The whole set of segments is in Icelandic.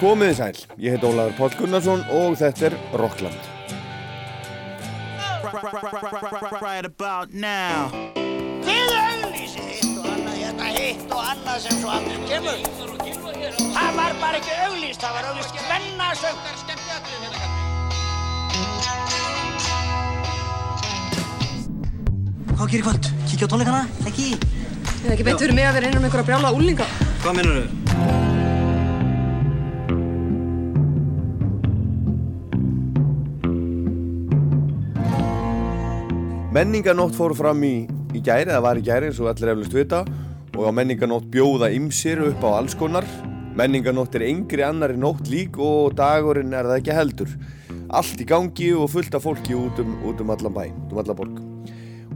Komiði sæl, ég heit Ólaður Pál Gunnarsson og þetta er Rockland. Right about now Þið auglýsið hitt og annað, hérna hitt og annað sem svo aldrei kemur. Það var bara ekki auglýst, það var auglýst spennasögn. Hvað gerir kvöld? Kíkja á tónleikana? Ekki? Ég hef ekki beint fyrir mig að vera innan með einhverja brjála úlinga. Hvað minnur þau? Menninganótt fór fram í, í gæri, það var í gæri eins og allir eflust vita og á menninganótt bjóða ymsir upp á alls konar. Menninganótt er yngri annari nótt lík og dagurinn er það ekki heldur. Allt í gangi og fullt af fólki út um, út um allan bæ, út um allan borg.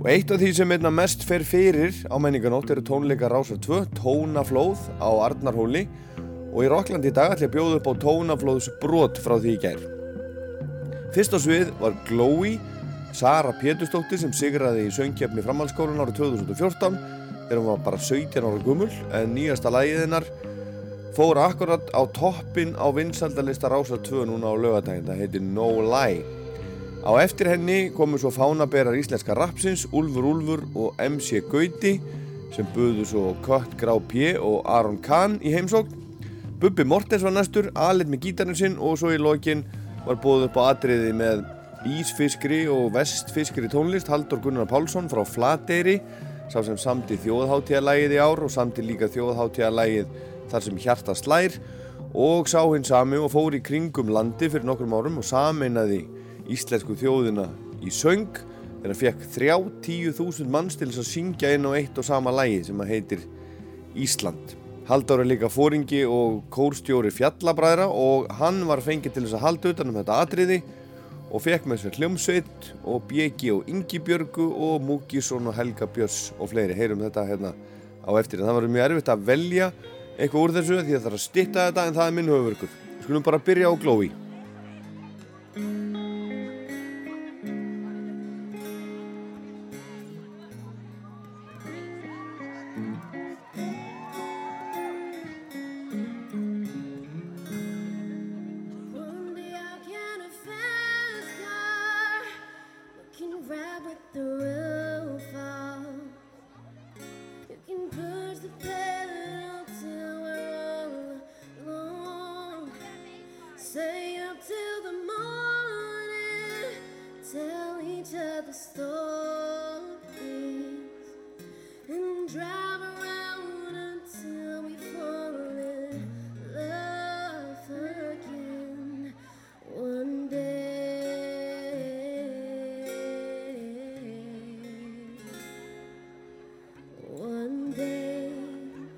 Og eitt af því sem einna mest fer fyrir á menninganótt eru tónleika Rásar 2, Tónaflóð á Arnarhóli og í Rokklandi í dag ætla ég að bjóða upp á Tónaflóðs brot frá því í gær. Fyrst á svið var Glói, Sara Pétursdóttir sem sigraði í söngkjöfni framhaldsskólan árið 2014 þegar hún var bara 17 ára gummul en nýjasta lagið hennar fór akkurat á toppin á vinsaldalista Rásar 2 núna á lögadaginn, það heitir No Lie. Á eftir henni komu svo fánaberar íslenska rapsins, Úlfur Úlfur og MC Gauti sem buðu svo Kött Grá P og Aron Kahn í heimsókn. Bubbi Mortens var næstur, aðleitt með gítarinn sinn og svo í lokin var búið upp á atriði með Ísfiskri og Vestfiskri tónlist Haldur Gunnar Pálsson frá Flateyri sá sem samti þjóðháttíðalægið í ár og samti líka þjóðháttíðalægið þar sem hjarta slær og sá hinn sami og fór í kringum landi fyrir nokkrum árum og sameinaði íslensku þjóðina í söng þegar hann fekk 30.000 manns til að syngja inn á eitt og sama lægi sem að heitir Ísland. Haldur er líka fóringi og kórstjóri fjallabræðra og hann var fengið til þess að halda utan um þetta atriði og fekk með sér hljómsveit og Bjegi og Ingi Björgu og Múkisson og Helga Björns og fleiri. Heyrum þetta hérna á eftir. En það var mjög erfitt að velja eitthvað úr þessu því að það er að stitta þetta en það er minn höfurkur. Skulum bara byrja á Glói. Each other stories, and drive around until we fall in love again one day. One day,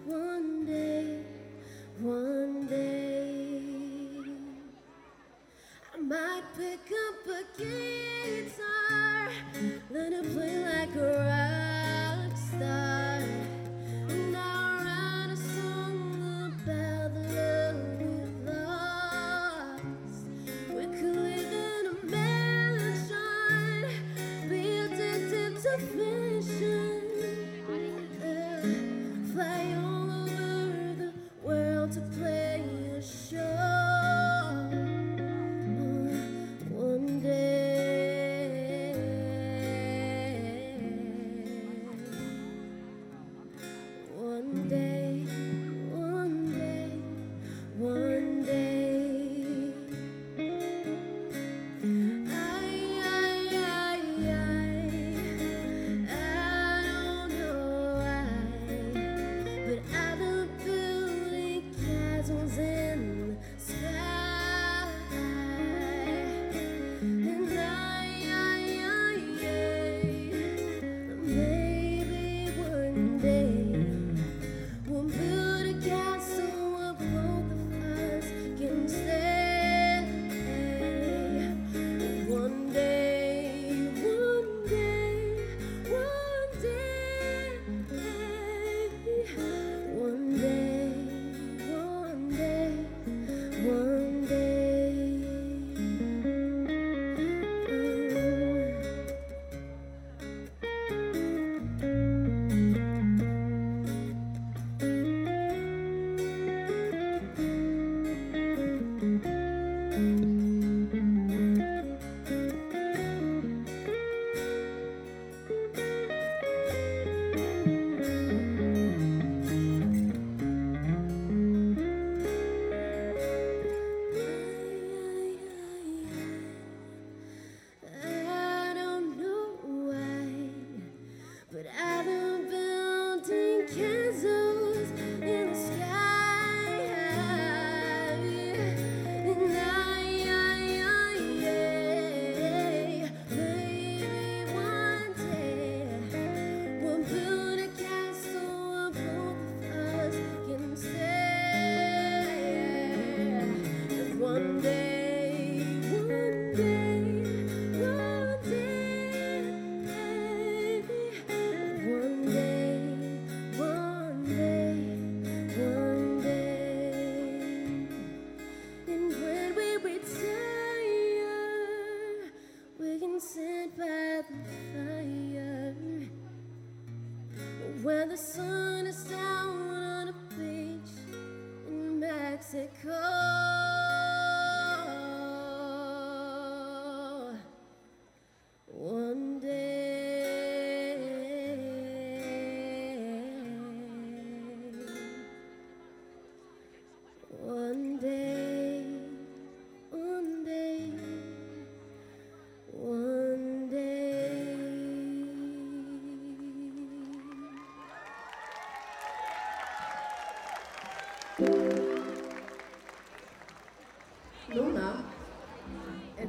one day, one day. I might pick up a guitar,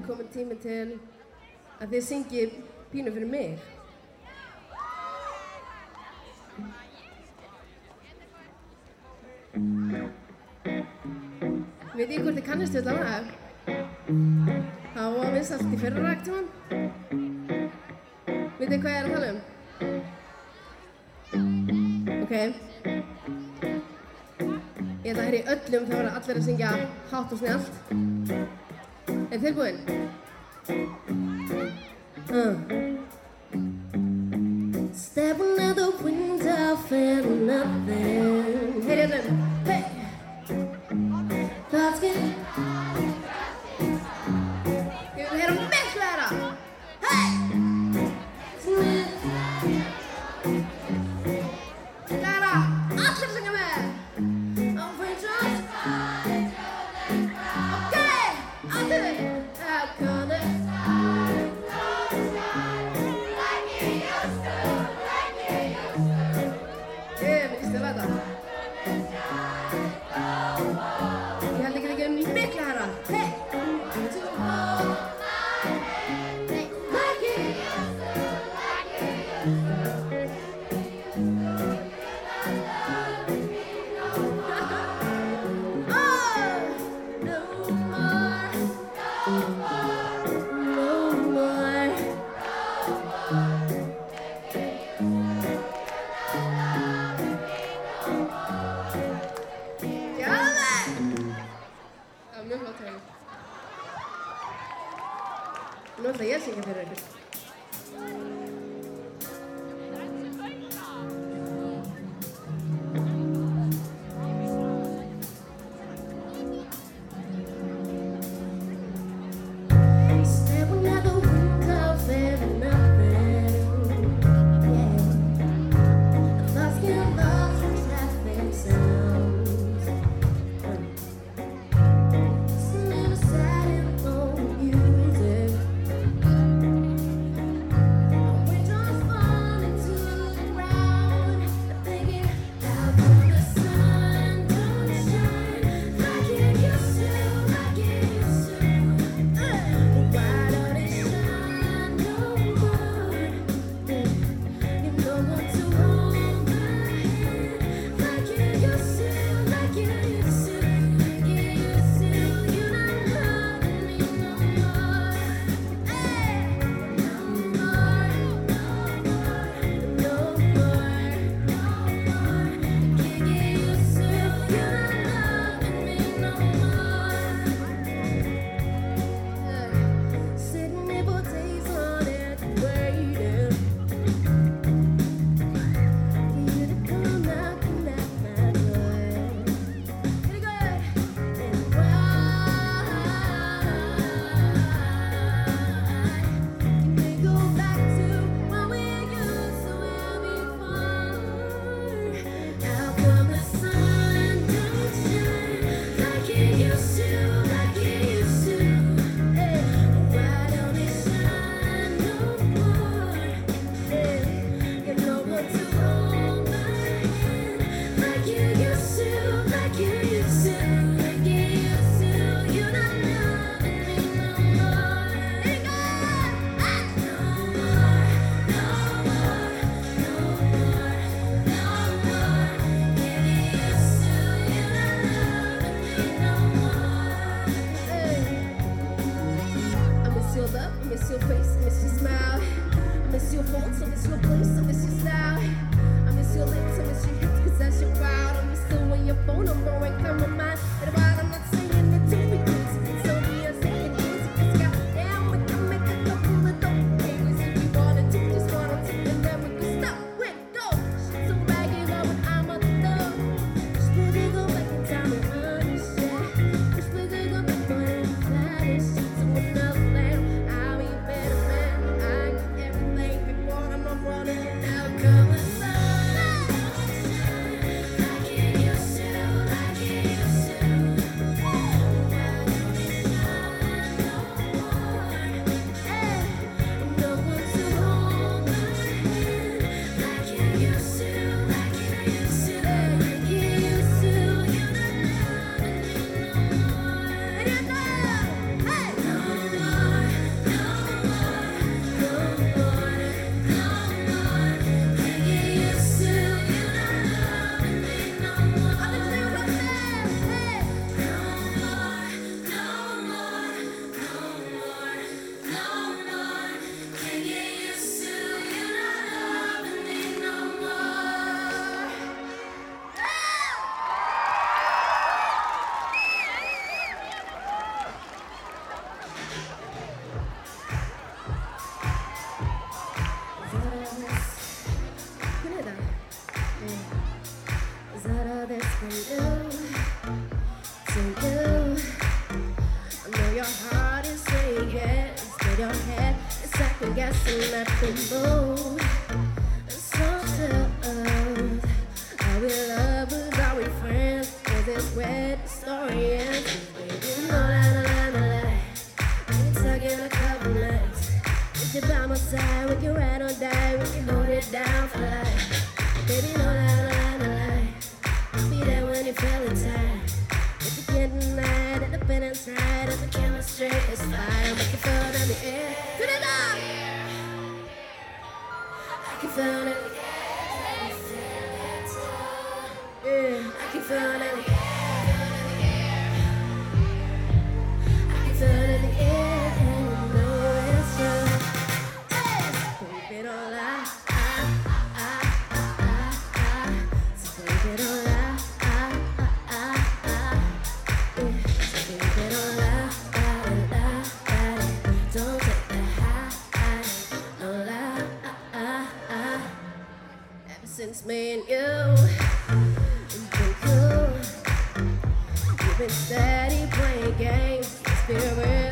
komin tími til að þið syngið pínu fyrir mig. Veit ég hvort þið kannist við þetta lag? Það var vinsalt í fyrra rægt tímann. Veit þið hvað ég er að tala um? Ok. Ég ætla að heyra í öllum þegar allir að syngja hátt og snjált. Er tilbúinn? Uh. Stepping out the window, feeling nothing. Heyri í öllum. Hey! Nothing but Been Steady playing games, spirit.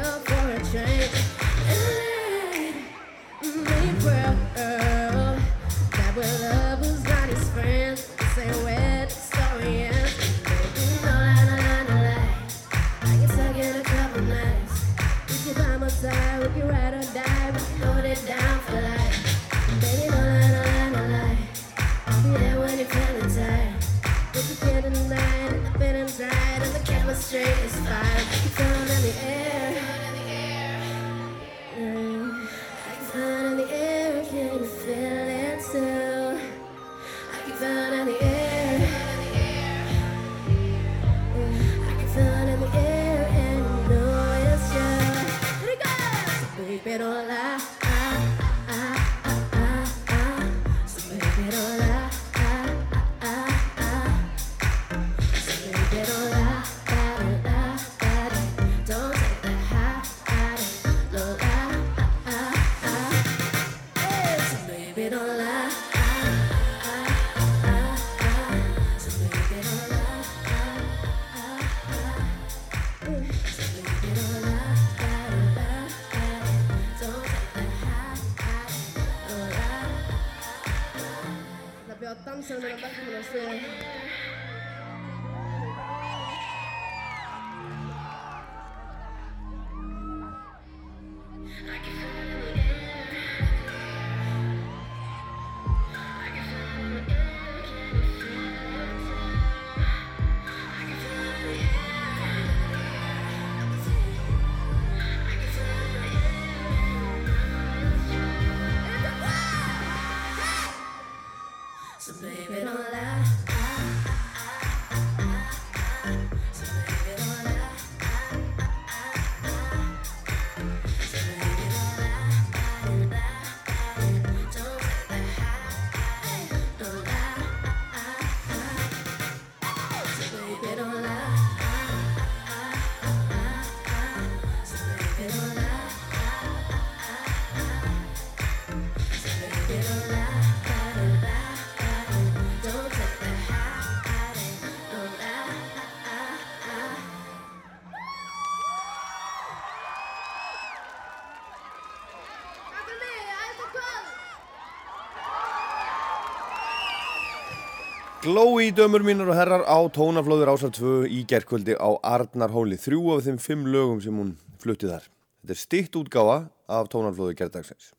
Glói dömur mínur og herrar á tónaflóður ásar 2 í gerðkvöldi á Arnarhóli þrjú af þeim fimm lögum sem hún flutti þar. Þetta er stikt útgáfa af tónaflóðu gerðdagsins.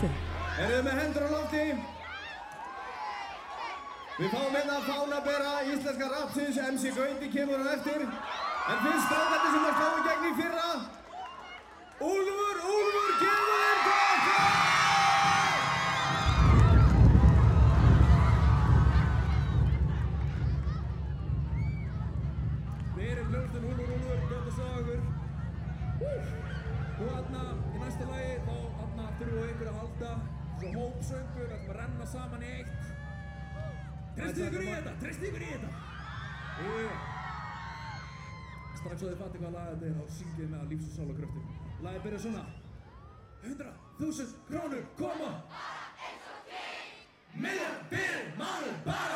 Erum við með hendur á lofti? Við fáum einna að fánabera íslenska rapsins MC Gauti kemur á eftir en fyrst á þetta sem það slóði gegn í fyrra Úlfur, Úlfur, kemur! og aðna í næsta lagi þá aðna þurfu ykkur að halda svo hópsöngur, við ætlum að renna saman í eitt. Tristu ykkur í þetta, tristu ykkur í þetta. Yeah. Strax að þið fatti hvað laga þetta er þá syngið með að lífs og sál og kröftum Lagið byrja svona 100.000 krónur koma Miljard fyrir málum bara.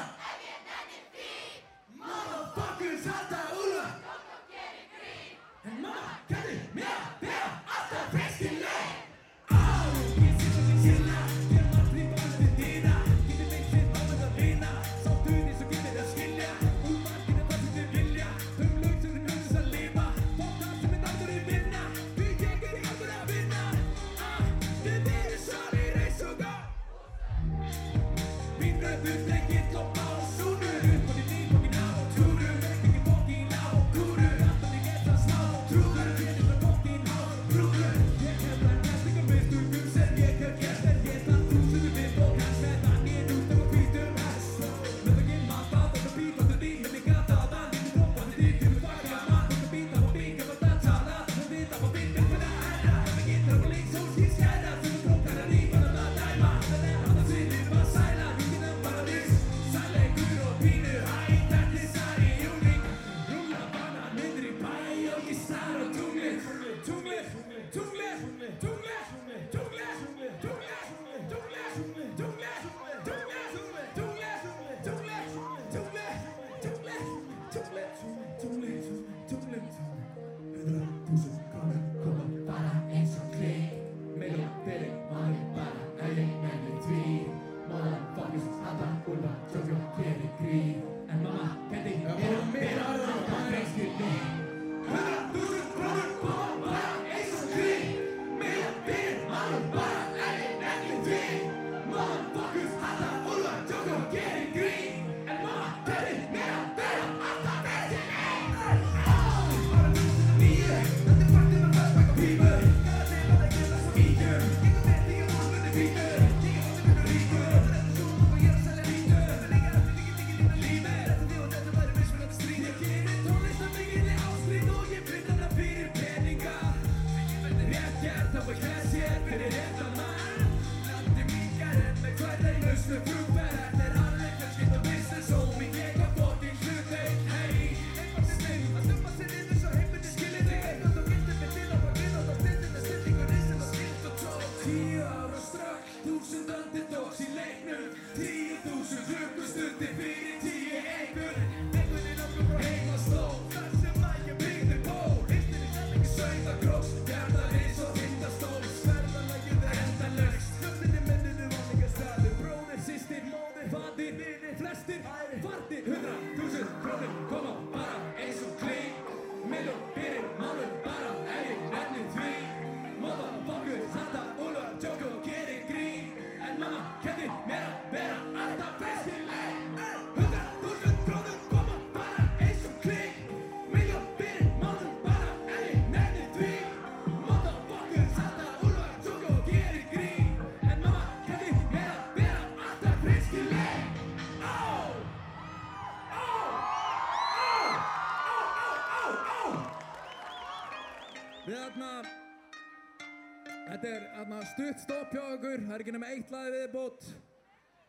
eitt lag viðbót.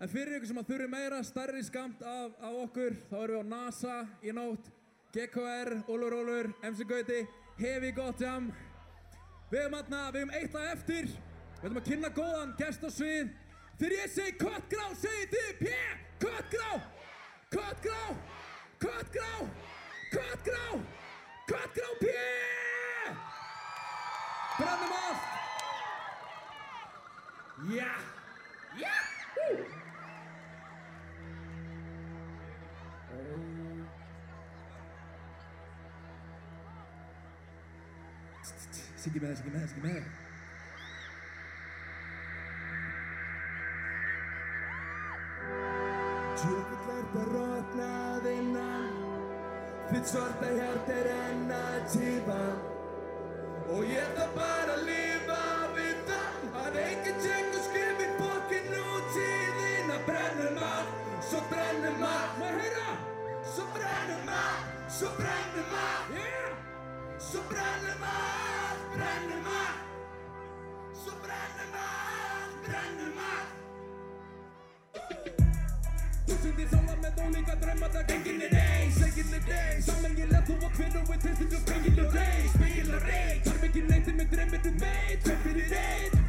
En fyrir ykkur sem að þurfi meira stærri skamt af, af okkur, þá erum við á NASA í nótt, GKR, Ólur Ólur, MC Gauti, Hefi Gottjam. Við erum aðna, við erum eitt lag eftir. Við ætlum að kynna góðan gest á svið. Þegar ég segi Kottgrá, segið þið P.E.H. Kottgrá! Kottgrá! Kottgrá! Kottgrá! Kottgrá P.E.H. Brennum allt! Já! Yeah. Siggi með það, siggi með það, siggi með það. Tjókið verður að rótna að innan, þitt svarta hjart er enn að tífa og ég ætla bara að lifa við það að enginn tjekka Suprema, Mahira, Suprema, Suprema, yeah, Suprema, Suprema, Suprema, Suprema. Pushing this all I'm at only got three mother taking the days, taking the days. Some in your to a kid with this is just bringing the days, bringing the days. Trying to make it nice to make them at the maid, tripping the days.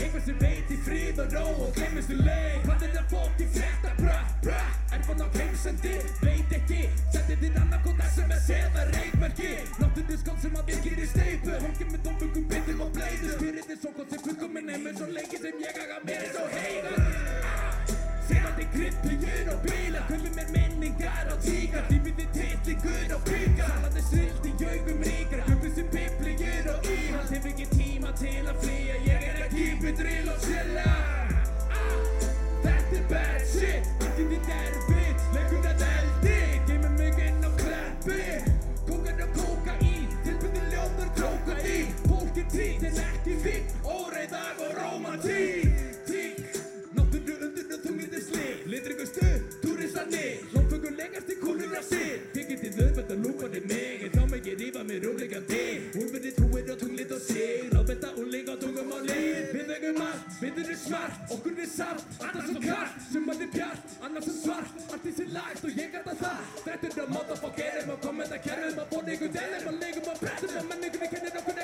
Hópur sem veit í frið og ró og glemist um leið. Hvað er það fólk í frétta, bra, bra. Er fann á heimsendi, veit ekki. Sendi þinn annarkótt SMS eða reikmerki. Náttunni skótt sem að virkir í steipu Hókið með tónfungum, bindum og bleiðu Styrrið er svo gott sem fungum minn heim En svo lengi sem ég aga mér. Er svo heiður Kryptugir og bíla Kaupið mér minningar á tíkar Lífið er titlingur og píkar Salandi svilt í jaugum ríkar. Kaupið sem biblíur og íhald Hef ekki tíma til að flýja. Ég er að it real og chilla Ah, Þetta er bad shit. Allt í þitt erfitt Leggur þetta eldi. Geymir mig inn á kleppi Kókan og kókaín Tilbyrði ljóður krókadín Fólk er trít en ekki fík Óreiðag og romantík slið Litringu stuð, túristanir Lófengur legast í kúlur að sið Þið getið auðvitað að lúpa þig mig En þá ég rífa mér úrleikandi Úlfurinn trúir á tunglið og sig Ráðbetta úrleik á tungum á lið Við vegum allt, við erum smart Okkur er samt, alltaf svo kart Sumar er bjart, annars er svart Allt í sér lægt og ég gæta það Þetta er það motherfuckerum Og kommenta kerfum Og bóna ykkur delum Og leigum og brettum Og menningunni kennir okkur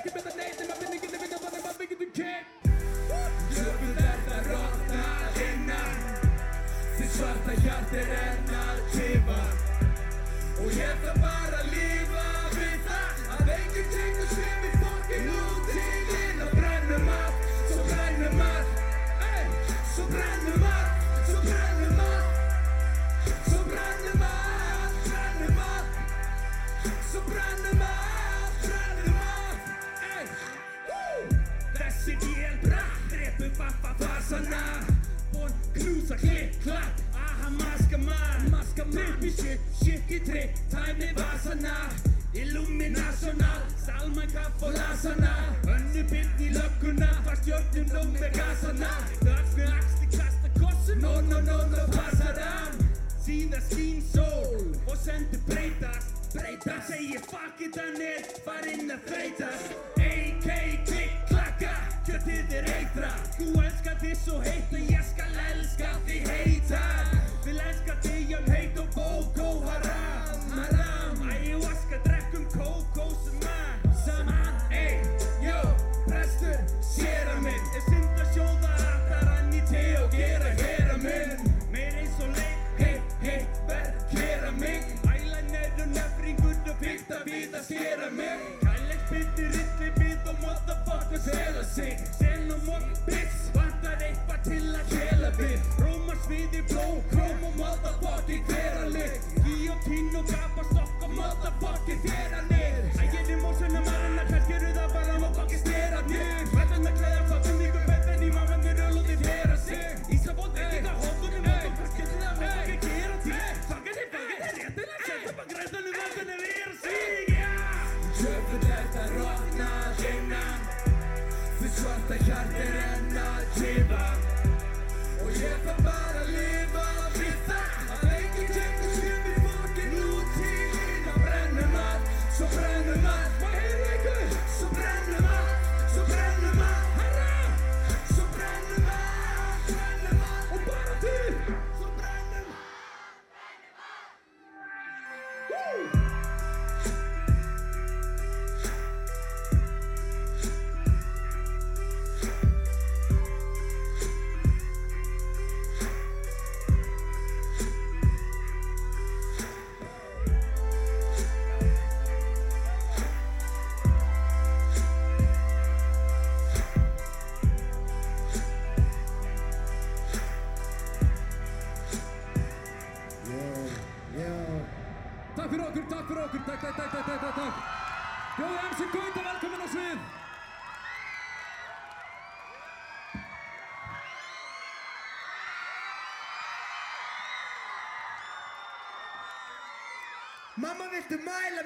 Mamma viltu mæla mig,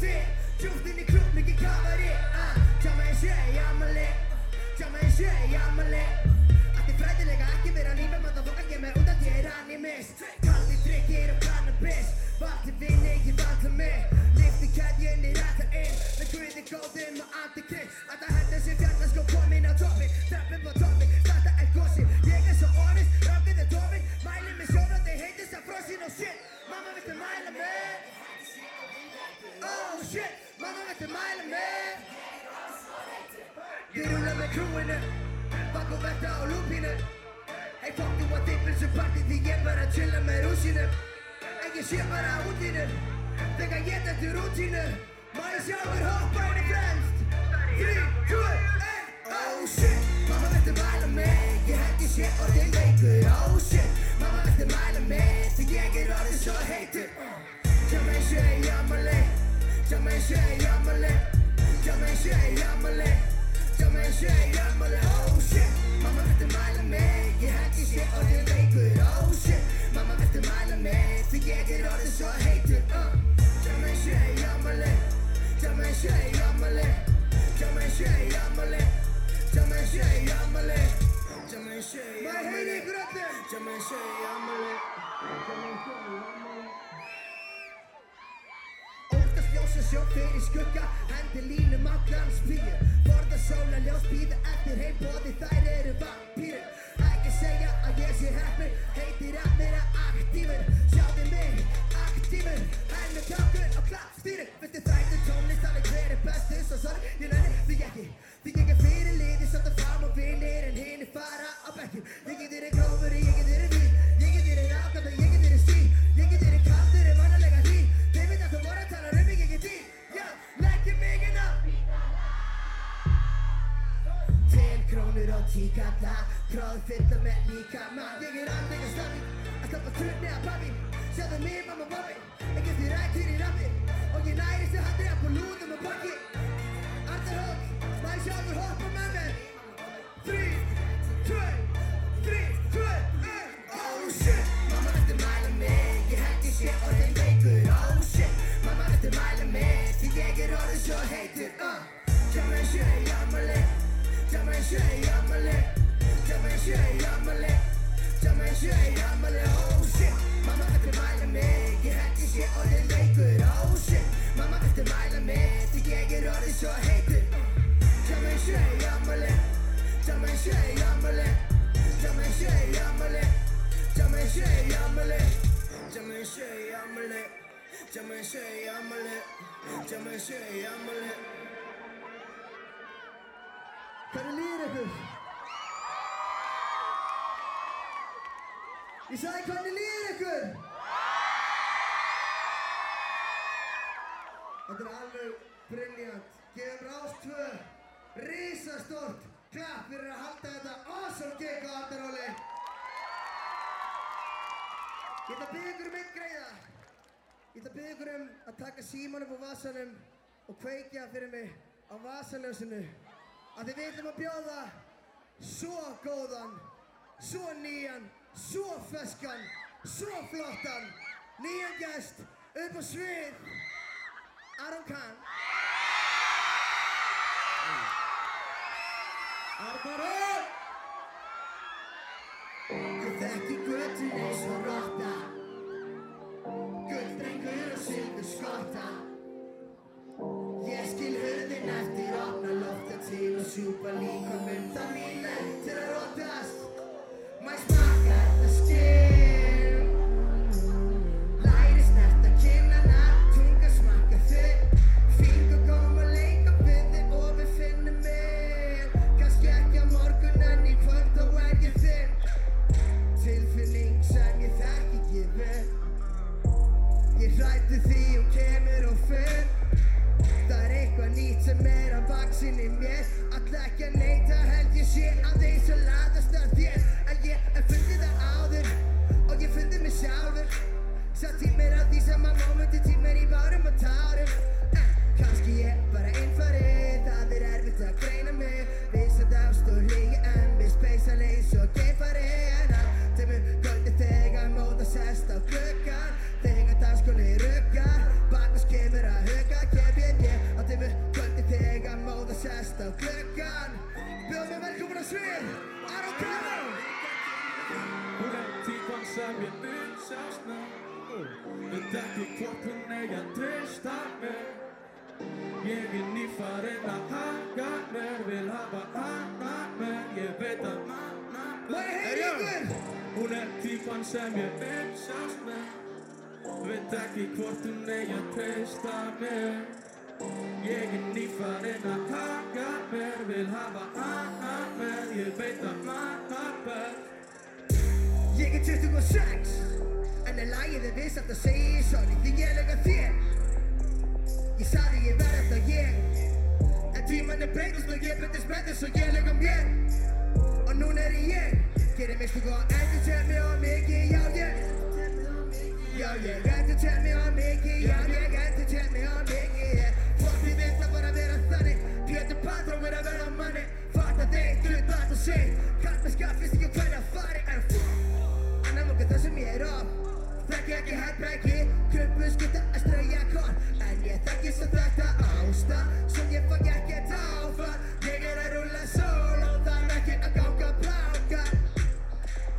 til Djúpt inn í klúb, mikið kafari uh, Tjáma ég sé í ammali Tjáma ég sé í ammali Allt er fræðilega ekki vera lífið Maður fokka kemur út að ég er animist Kaldi drikkir og cannabis Valdi vinni, ég Oh shit, mamma viltu mæla mig Ég rúla með krúinu Bak og verta á lúpínu Hey fuck þú að dippin sem party Því ég var að chilla með rúsinu En ég sé bara útlínu Þegar ég þetta rútínu Má ég sjálfur hoppa henni fremst 3, 2, 1 Oh shit, mamma viltu mæla mig Ég ég sé orðin veikur Oh shit, mamma í í í í mamma viltu mæla mig Því ég er orðin svo heitur uh. Tjá mig sé í ammali Tjá mig ljósa sjó fyrir skugga Hendi línum á glansbíu Borða sóla ljós býða eftir heimbóði Þær eru vampýrur Ekki segja að ég sé heppin Heitir að vera aktífur. Sjáðu mig, aktífur Henni kjákur á klappstýru Viltu þrættu tónlist hver er bestur Svo sorry, ég nenni því ekki. Því er fyrir liði Sönda fram og vinir En hinn er fara á bekkjum Ég get þér grófur, tíkalla Tróð fylla með líka mann Ég er andega stafi Að stoppa trunni að papi Sjáðu mig, mamma, papi Ekki því rættir í rappi Og ég nærist að handri að på lúðum og bakki Arnar Hótt, maður sjálfur hoppa með mér Þrý, tvö, þrý, tvö, ein Oh shit, mamma viltu mæla mig Ég held ég sé orðin veikur Oh shit, mamma viltu mæla mig Því ég er orðin svo heitur uh. Shit, viltu mæla mig Ég held ég sé orðin veikur Oh shit, mamma viltu mæla mig Því ég er Hvernig líður ykkur? Ég sagði hvernig líður ykkur? Þetta er alveg brilljant. Gefum Rás 2 risastórt klapp fyrir að halda þetta awesome gig á Arnaróli. Ég ætla að byggja ykkur um einn greiða. Ég ætla að byggja ykkur um að taka síman upp á vasanum og kveikja fyrir mig á vasaljósinu. Að þið viljum að bjóða svo góðan, svo nýjan, svo feskan, svo flottan, nýjan gest upp á svið. Aron Kahn. Arnaron! Ég þekki göttin eins og rotta Gulldrengur og silfur skotta lofta til og sjúpa líka mynda mínu til að shit. Sem ég vil sjást með Veit ekki hvort hún eigi að treysta mér. Ég er nýfarinn að haka mér Vil hafa hana mér Ég veit að manna Má ég heyra ykkur? Hún er típan sem ég vil sjást með. Veit ekki hvort hún eigi að treysta mér. Ég er nýfarinn að haka mér Vil hafa hana mér Ég veit að manna best Er 26 En er lagið er viss að segja sorry Því ég lega þér Ég sagði ég verð eftir ég En tíman er breytist og ég breytist með þess og ég lega mér Og núna er ég Gerir mig stugu og endur til mig og mikið Já ég Já ég endur til mig og mikið Já ég endur til mig og mikið yeah. Fólki vill að bara vera þannig Pétur Patrón er að vera manni Fatta þig, þú veit hvað þú segir Kallt með skatt, finnst ekki hvernig að fari er á Þekki ekki headbaggi Kuppu skutta að strauja korn En ég þekki svo þetta ásta Svo ég fæ ekkert áfall Ég er að rúlla solo. Það er ekki að bláka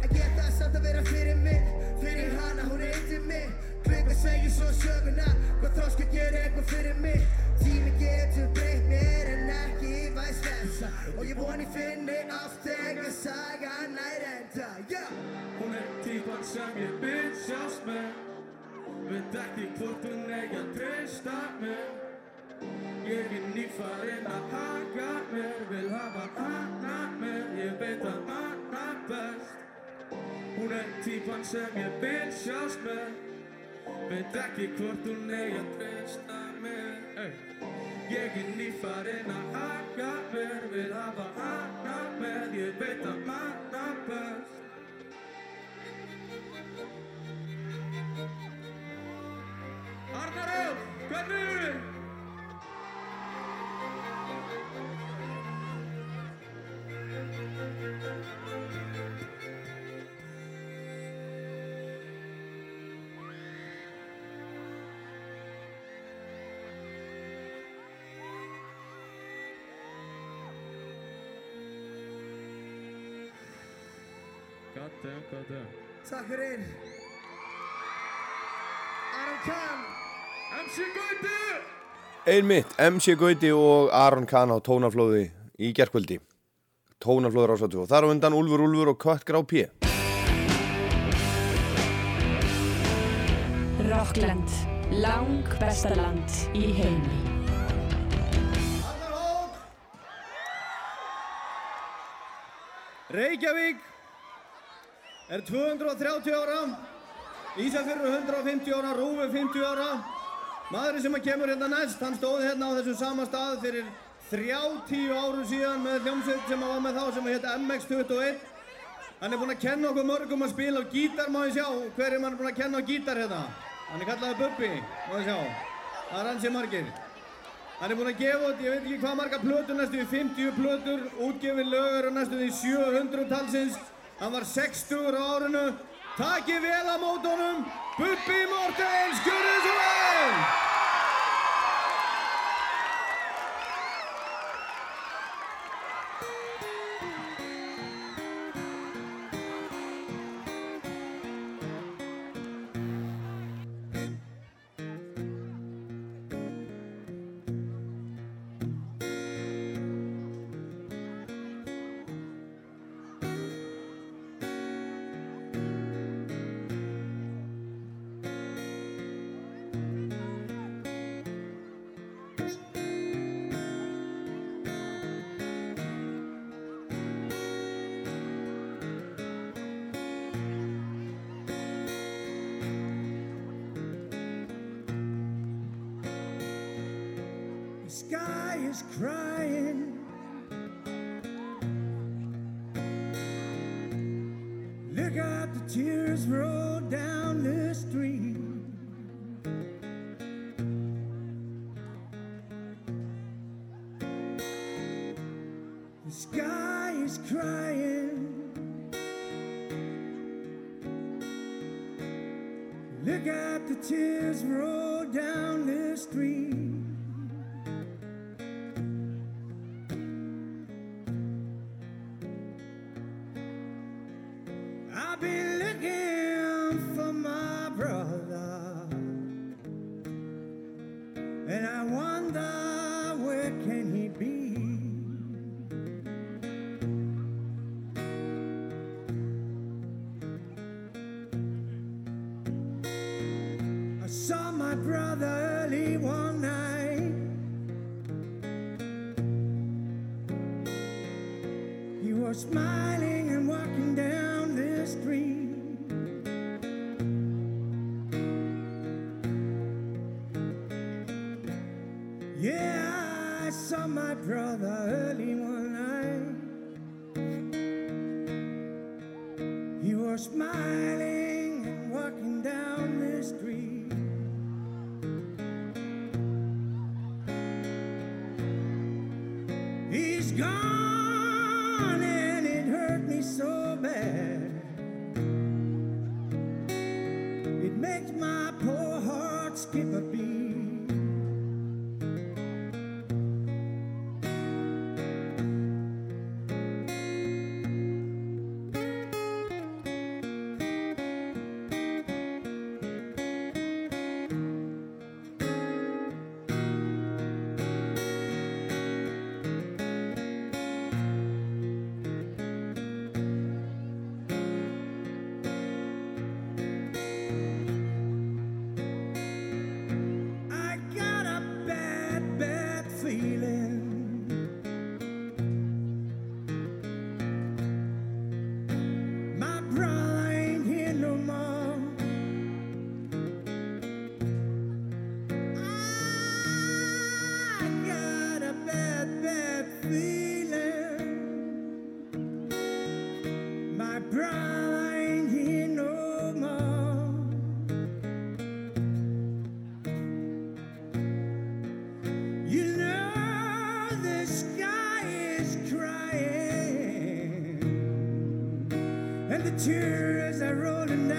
En ég það samt að vera fyrir mig Fyrir hana, hún er eitthvað mig Klinga segju svo söguna Hvað þróska gera eitthvað fyrir mig Tími getur breytt mér en ekki væs versa Og ég voni finni oft þegar sagan nær enda yeah. Típan sem ég sjást með Veit ekki hvort hún eigi að treysta mér Ég er nýfarinn að haka mér Vil hafa hana mér Ég veit að hana best. Hún er típan sem ég sjást með Veit ekki hvort hún eigi að treysta mér. Ég er nýfarinn að haka mér Vil hafa hana mér Ég veit að hana best Arnar Öll, hvernig eru Takk fyrir Aron Kahn MC Gauti! Einmitt, MC Gauti og Aron Kahn á tónaflóði í gerkvöldi. Tónaflóður ásvöldu og þar á undan Úlfur Úlfur og Kött Grá P. Rockland, lang besta land í heimi. Reykjavík er 230 ára, Ísafjörður er 150 ára, Rúfi 50 ára. Maðurinn sem að kemur hérna næst, hann stóð hérna á þessum sama stað fyrir 30 árum síðan með hljómsveit sem að var með þá sem að hétta MX21. Hann er búinn að kenna okkur mörgum að spila á gítar, má ég sjá. Hver er mann búinn að kenna á gítar hérna? Hann er kallaði Bubbi, má ég sjá. Það er hansi margir. Hann er búinn að gefa út, ég veit ekki hvað marga plötur, næstu því 50 plötur, útgefin lögur og næstu því 700 talsins. Hann var 60 á árinu. Takið vel á mótunum, Bubbi Mortens, gjörðu saw my brother early one night. He was smiling and walking down the street. Yeah, I saw my brother early rolling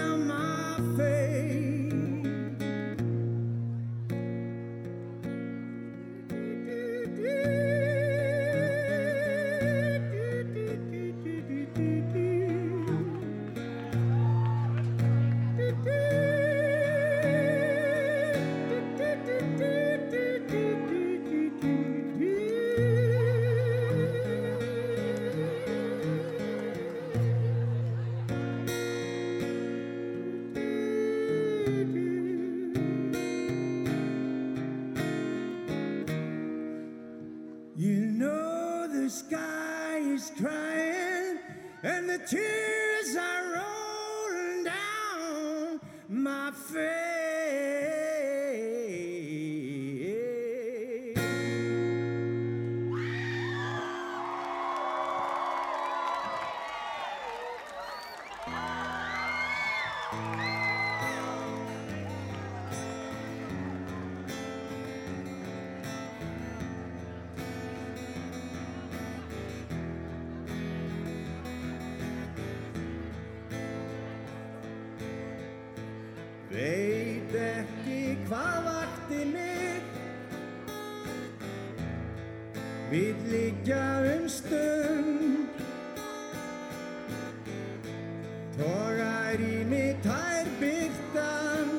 Við liggja um stund. Togar í mig tær byrtan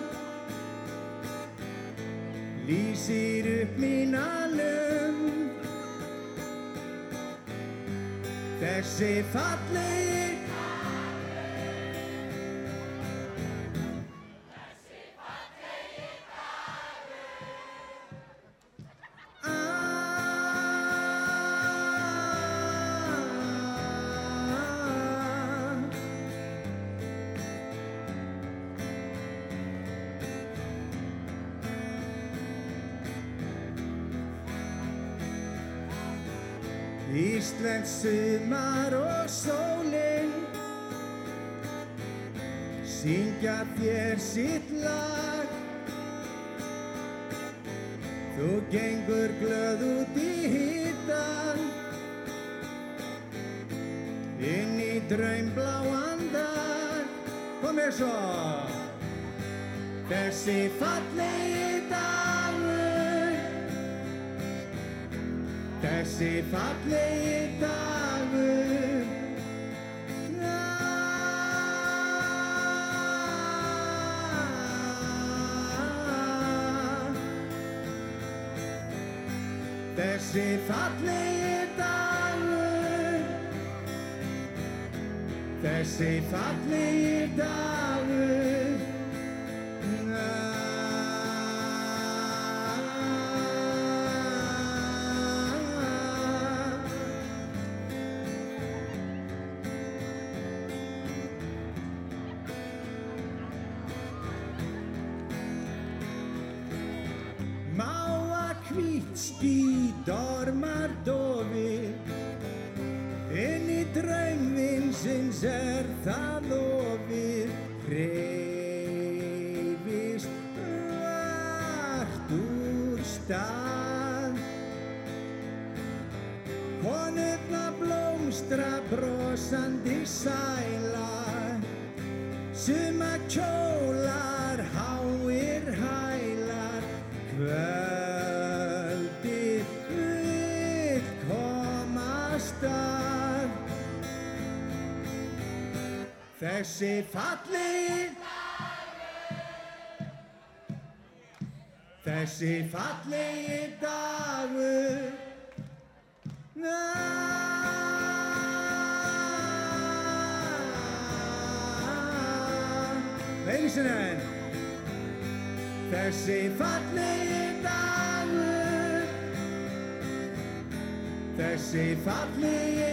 Lýsir upp mína lund Þessi fallegi sumar og sólin. Syngja þér sitt lag. Þú gengur glöð út í hittan Inn í draumbláan dag. Kom mér svo. Þessi fallegi dagur. Þessi fallegi dagur Þessi fallegi dagur. Þessi fallegi dagur er það lofir hreyfist vart úr stað. Konurna blómstra brosandi sæla suma kjólar þessi fallegi þessi fallegi dagur. Veinsinen Þessi fallegi dagur. Þessi fallegi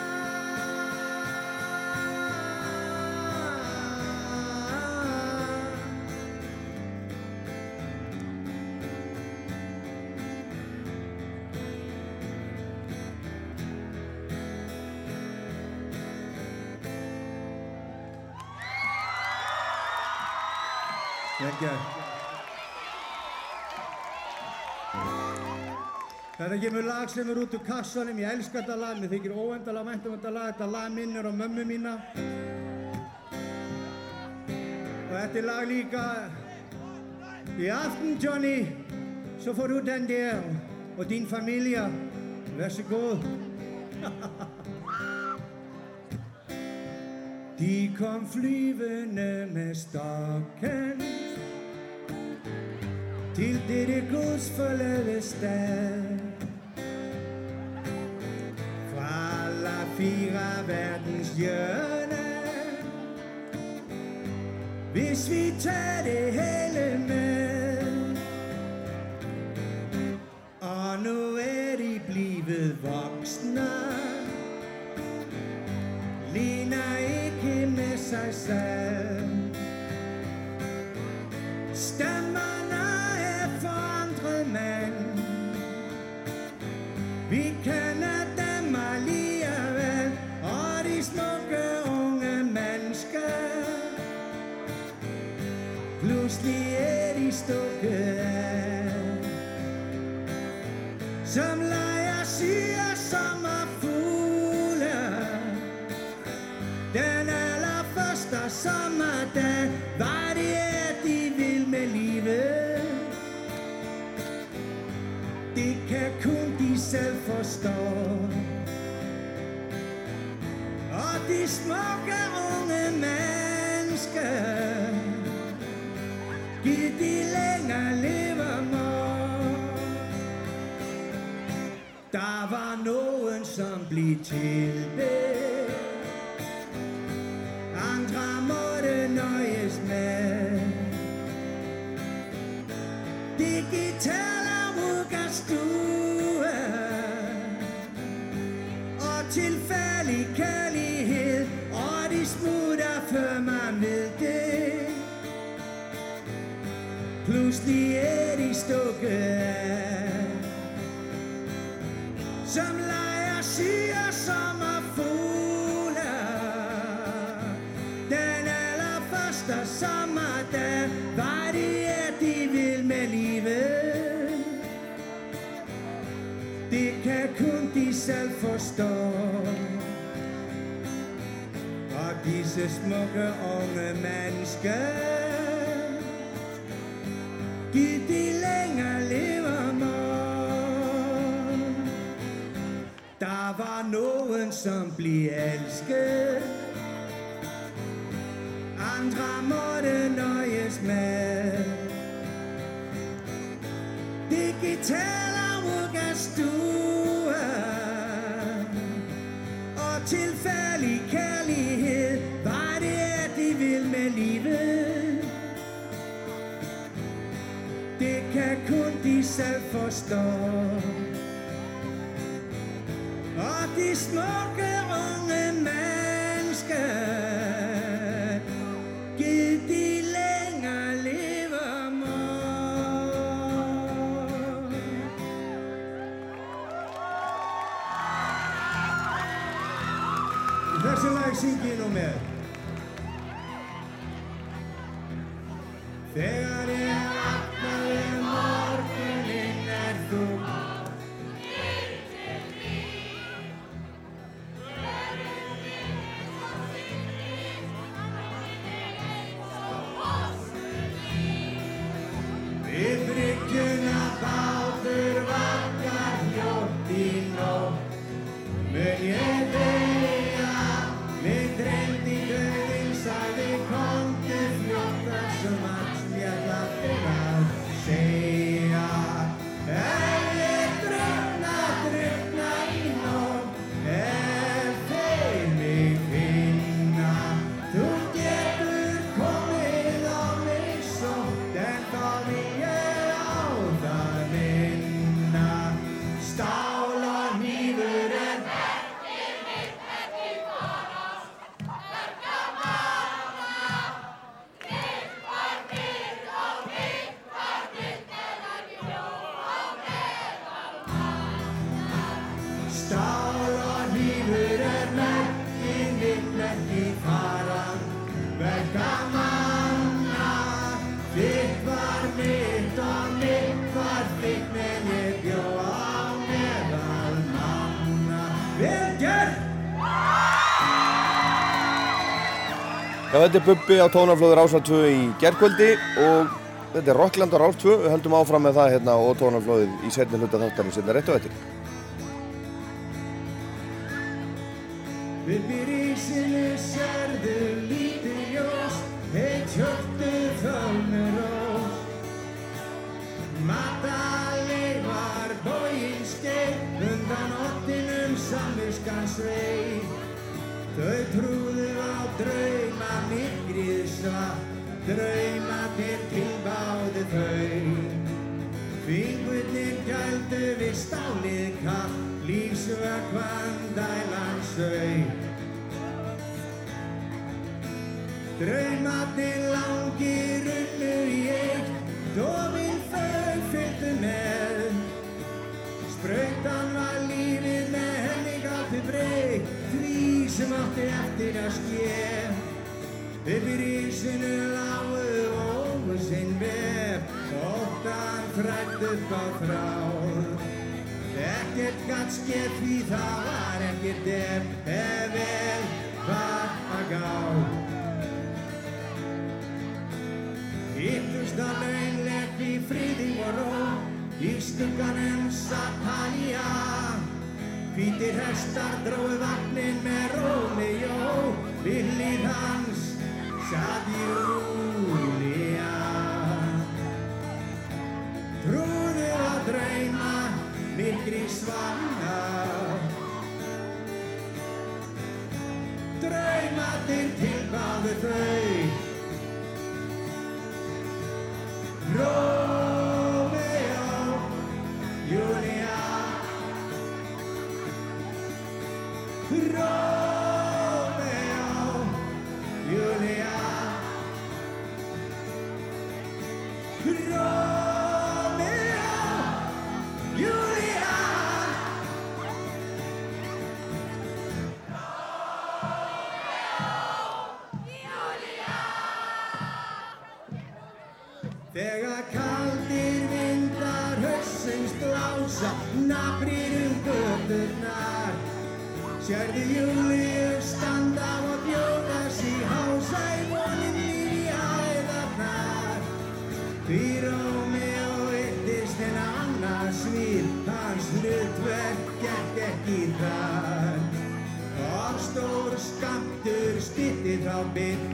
Ekki Þetta kemur lag sem er út úr kassanum, ég elska þetta lag, mér þykir óendalega vænt um þetta lag, þetta lag minnir á mömmu mína. Og þetta er lag líka. I aften, Johnny, så får du den der, og din familie, vær så god. De kom flyvende med stokken til dette Guds forladte stad. Fra alle fire verdens hjørne, hvis vi tager det her, er. Som leger syre sommerfugle. Den allerførste sommerdag var det, at de vil med livet. Det kan kun de selv forstå. Og de smukke giv de længere leve må Der var nogen, som blev tilbedt. Andre måtte nøjes med. Digitale vuggestuer og tilfældig kærlighed, Pludselig er de stukket af, som leger siger sommerfugle. Den allerførste sommerdag var det, at de vil med livet. Det kan kun de selv forstå. Og disse smukke unge mennesker. Giv de længere levermål. Der var nogen, som blev elsket. Andre måtte nøjes med digital stue. og tilfældig kærlighed. Kan kun de selv forstå. Og de smukke unge mennesker Giv de længere leve må. Hvad skal jeg sige endnu mere? Þetta er Bubbi á tónaflöður Rásar 2 í gerkvöldi og þetta er Rockland á Rás 2. Við höldum áfram með það hérna og tónaflöðið í setni hluta þáttarins hérna rétt á eftir. Í rísinu sérðu lítið ljós Eitt hjöldu fölnur rós Mataleg var bógin skeið Undan ottinum samviskan sveið Þau trúðu á drauma mikrið svart Drauma til tilbáðu þau. Fingurnir gældu við stálið kapp Lífsvökvann dælan sau Draumarnir langir runnu í eitt Dofin þau fylgdu með Sprautan var lífið með henni gátti breytt Því sem átti eftir að ske. Upp í rísinu lágu óvusinn vef Óttan frætt upp á þrár. Ekkert gatt skeð því það var ekkert ef Ef vel var að gá. Hittust að Í skugganum satt Halja Hvítir hestar dróðu vagnin með Rómeó Við hlýð hans satt Júlía Trúðu að drauma mikri svanna Draumarnir tilbáðu þau Rómeó,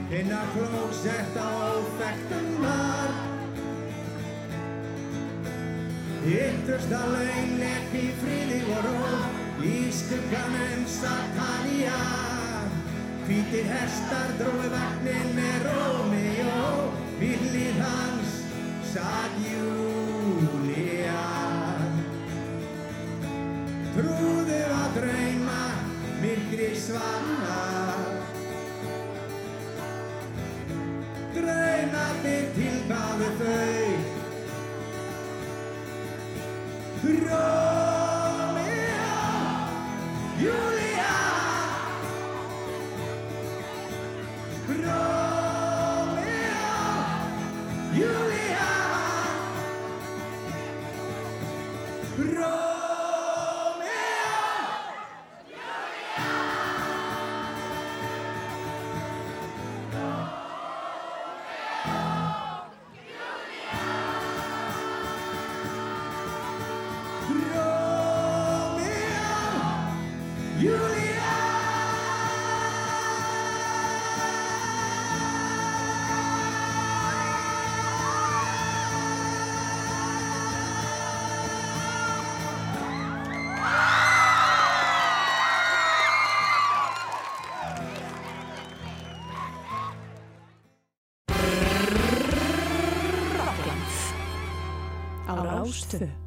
inn að klósett á óþektum var Ytterst að laun lekk í friði og ró. Í skugganum Satania Hvítir hestar drói vagnin með Rómeó. Við hlið hans satt Júlia Trúðu að drauma myrkri svanna Draumarnir tilbáðu þau Rómeó Júlia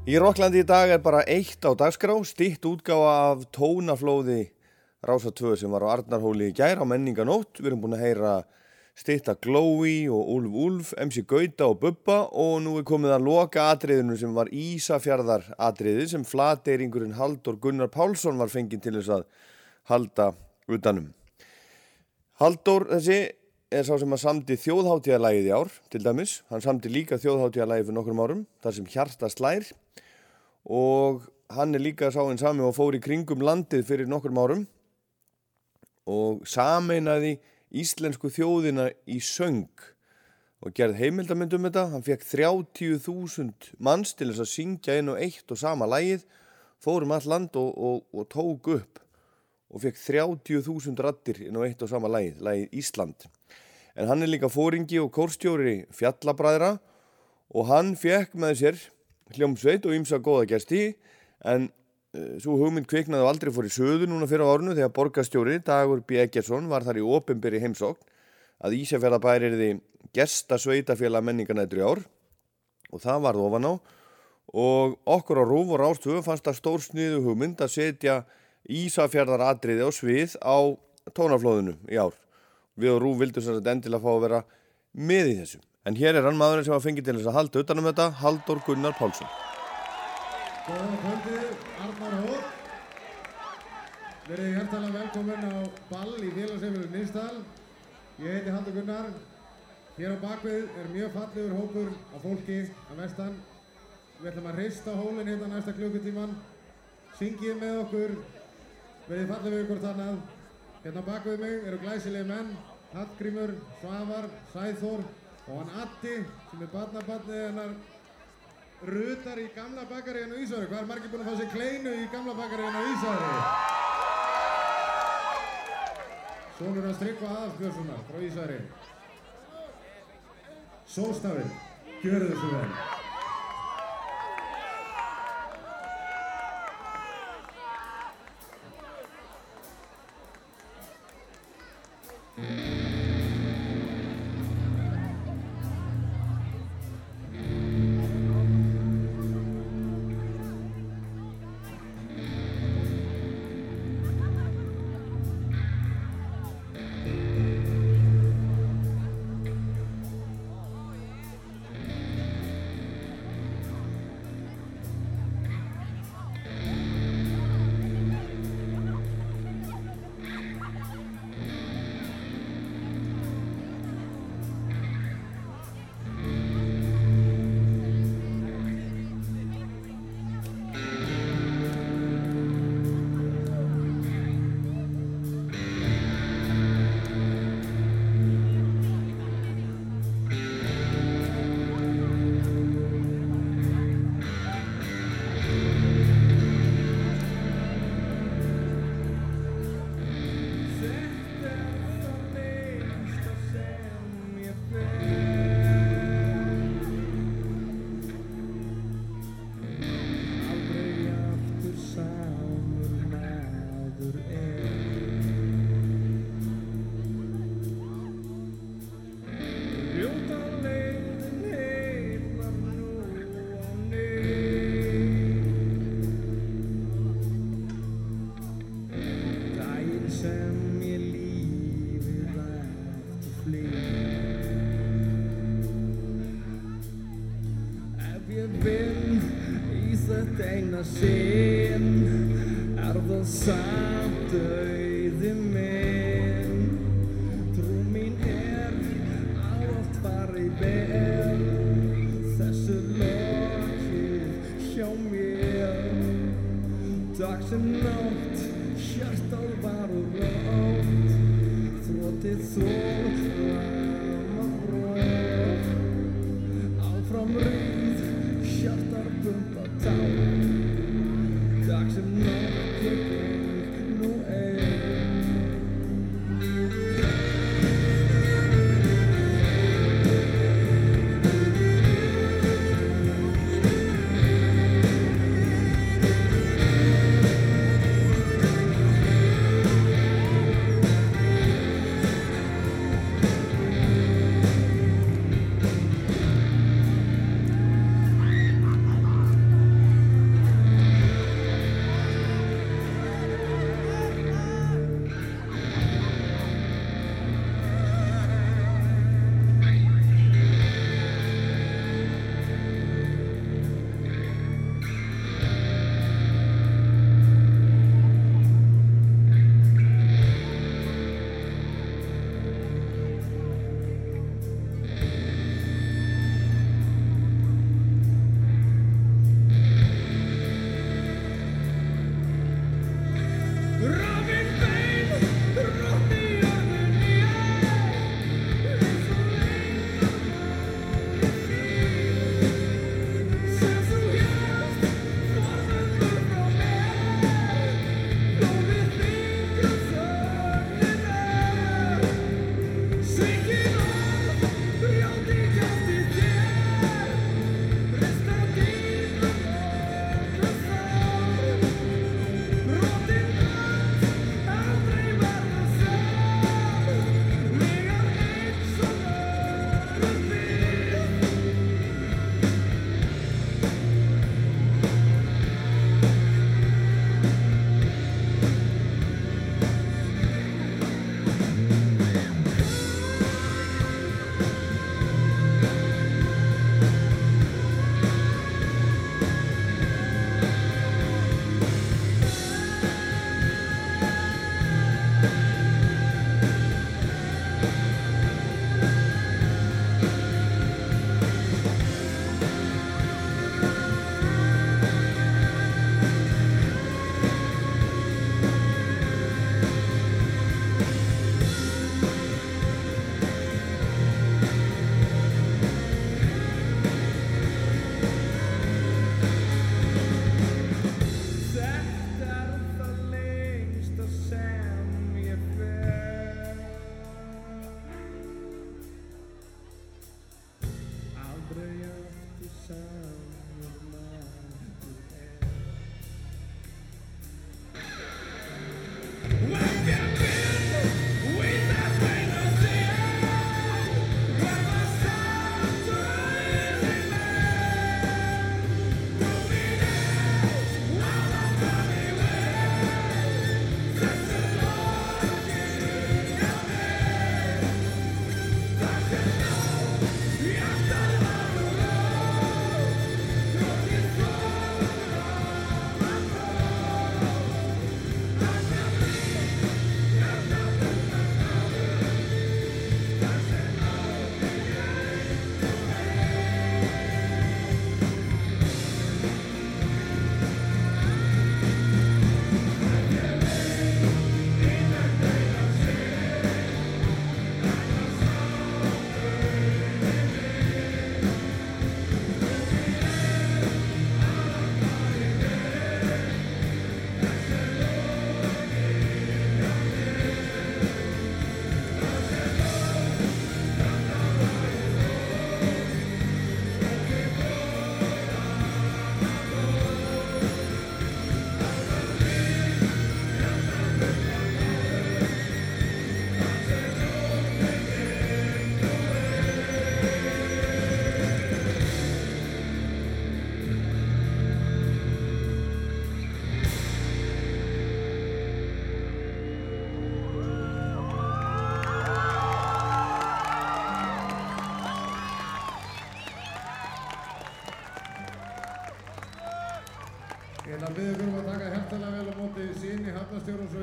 Í Rokklandi í dag er bara eitt á dagskrá, stitt útgáfa af tónaflóði Rása 2 sem var á Arnarhóli í gær á menninganótt. Við erum búin að heyra stitta Glói og Úlf Úlf, MC Gauta og Bubba og nú er komið að loka atriðinu sem var Ísafjarðar atriði sem flateiringurinn Haldur Gunnar Pálsson var fenginn til þess að halda utanum. Haldur þessi er sá sem að samdi þjóðháttíðalagið í ár til dæmis. Hann samdi líka þjóðháttíðalagið fyrir nokkrum árum, þar sem hjarta slær og hann er líka sá einn sami og fór í kringum landið fyrir nokkrum árum og sameinaði íslensku þjóðina í söng og gerði heimildamönd um þetta. Hann fekk 30.000 manns til þess að syngja einu og eitt og sama lagið, fórum all land og, og, og tók upp og fekk 30.000 rattir inn á eitt og sama lagið, lagið Ísland. En hann er líka fóringi og kórstjóri fjallabræðra og hann fekk með sér hljómsveit og ymsa góða gæsti en uh, svo hugmynd kviknaði og aldrei fór í söðu núna fyrir árunu þegar borgarstjóri Dagur B. Eggertsson var þar í ofinbyrri heimsókn að Ísafjörðabær því gesta sveitafélag menningarnættur í ár og það varð ofan á og okkur á Rúf og Rástöfu fannst það stór sniðu hugmynd að setja Ísafjörðar atriði á svið á tónaflóðinu í ár. Við og Rúf vildum sér að endilega fá að vera með í þessu. En hér er hann maðurinn sem var fengið til þess að halda utanum þetta, Haldur Gunnar Pálsson. Góða kvöldi, Arnar Hótt. Verið hjertalega velkomin á ball í félagsefnileg Nýrstal. Ég heiti Haldur Gunnar. Hér á bakvið er mjög fallegur hópur á fólki að vestan. Við ætlum að hrista hólinn hérna næsta klukkutíman. Syngið með okkur. Verið fallið við ykkur annað. Hérna á bakvið mig eru glæsilegi menn. Hallgrímur, Svavar, Sæþór og hann Addi sem er barnabarnið hennar rutar í gamla bakaríðinu í Ísværi. Hvað er margir búinn að fá sér kleinu í gamla bakaríðinu í Ísværi? Sónur hans Tryggva Aðalsbjörnssonar frá Ísværi. Sóstafinn, gjörðu þessu vel. Mm-hmm. Þetta eina sinn er það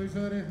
supervisores.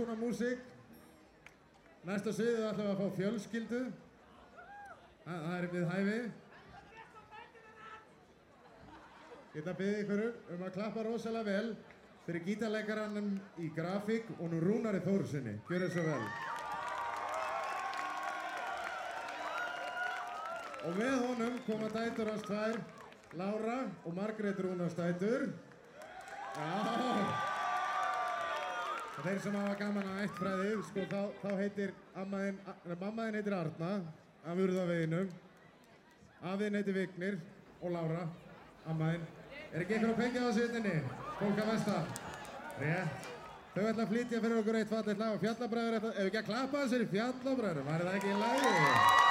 Konar músík. Næsta sviðið ætlum við að fá fjölskyldu. Það, það er við hæfi. Ég ætla að byggja ykkur um að klappa rosalega vel fyrir gítarleikarannum í grafík og nú Rúnari Þórsinni. Gjör svo vel. Og með honum koma dætur hans tvær, Lára og Margrét Rúnars dætur. Já. Og þeir sem hafa gaman að ættfræði, sko, þá, þá heitir ammaðinn, mammaðinn heitir Arna, af urðaveginum. Afiðinn heitir Vignir og Lára, ammaðinn. Er ekki einhver að pengja á svitinni? Fólk að vesta. Rétt. Þau ætla að flytja fyrir okkur eitt fallið lag og fjallabræður ef ekki að klappa þessari fjallabræður, var það ekki í lagi?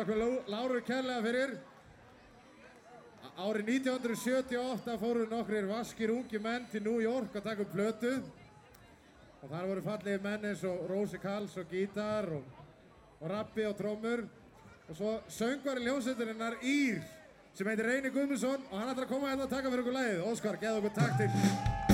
Þakka Láru kærlega fyrir. Árið 1978 fóru nokkrir vaskir ungi menn til New York að taka upp plötu. Og þar voru fallegi menn eins og Rósi Karls og gítar og, og rappi og trommur. Og svo söngvari ljónsveiturinnar Ír sem heitir Reyni Guðmundsson og hann ætlar að koma hérna að taka fyrir okkur lagið. Óskar, geða okkur takk til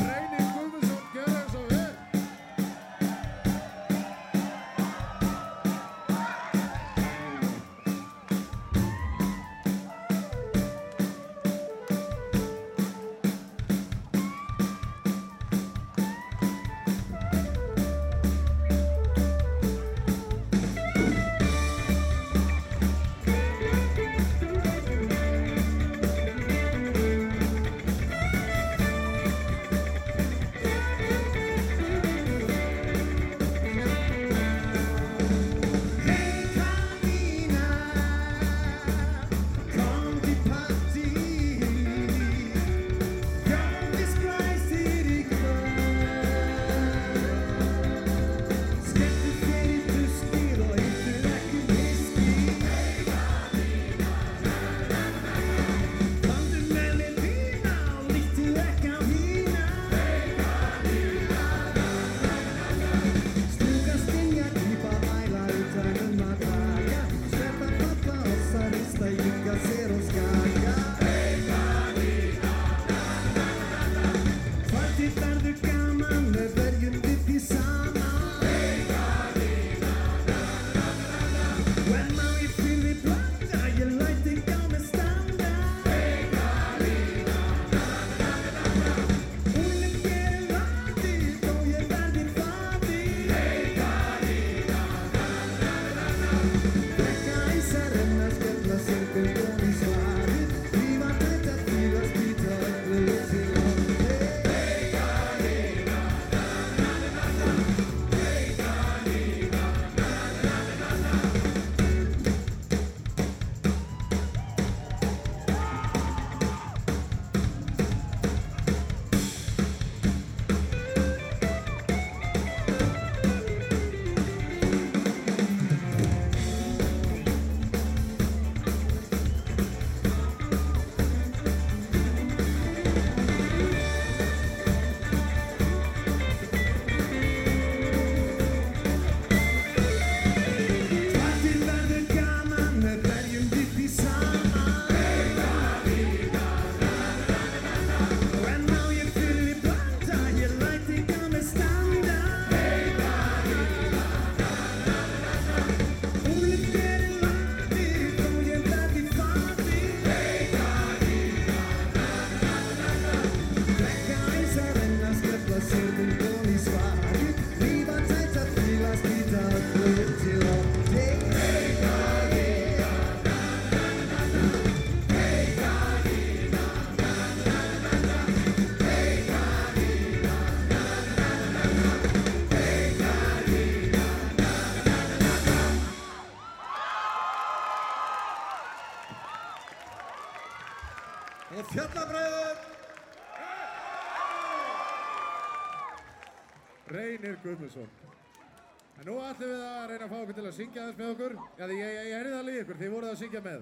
syngja aðeins með okkur? Já, því ég, ég heyrði það líka ykkur, þið voruð að syngja með.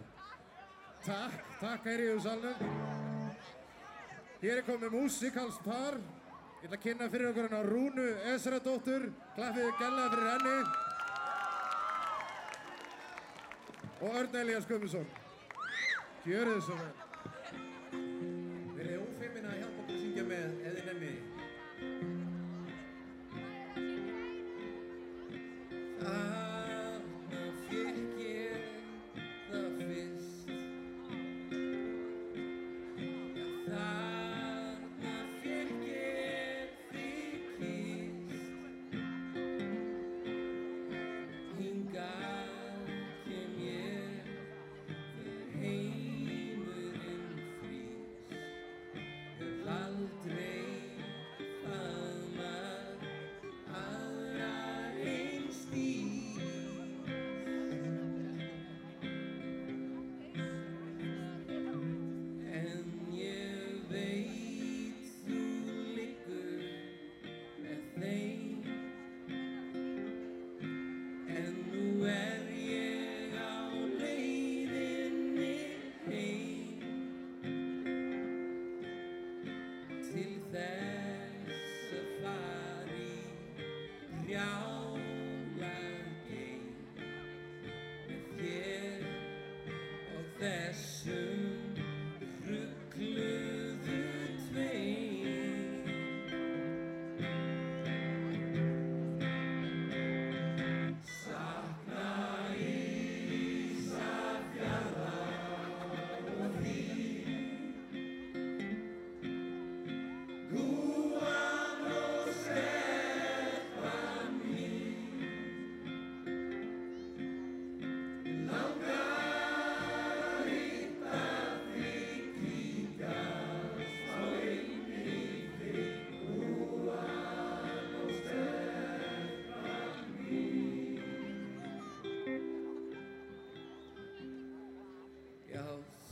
Takk, takk heyri ég úr salnum. Hér er komið músikalspar. Ég ætla að kynna fyrir okkur hérna Rúnu Esradóttur. Klappið gæla fyrir henni. Og Örn Elias Gumminsson. Gjör þið svo vel. Við erum ófeiminn að hjálpa okkur að syngja með, eða nefnið. Ah.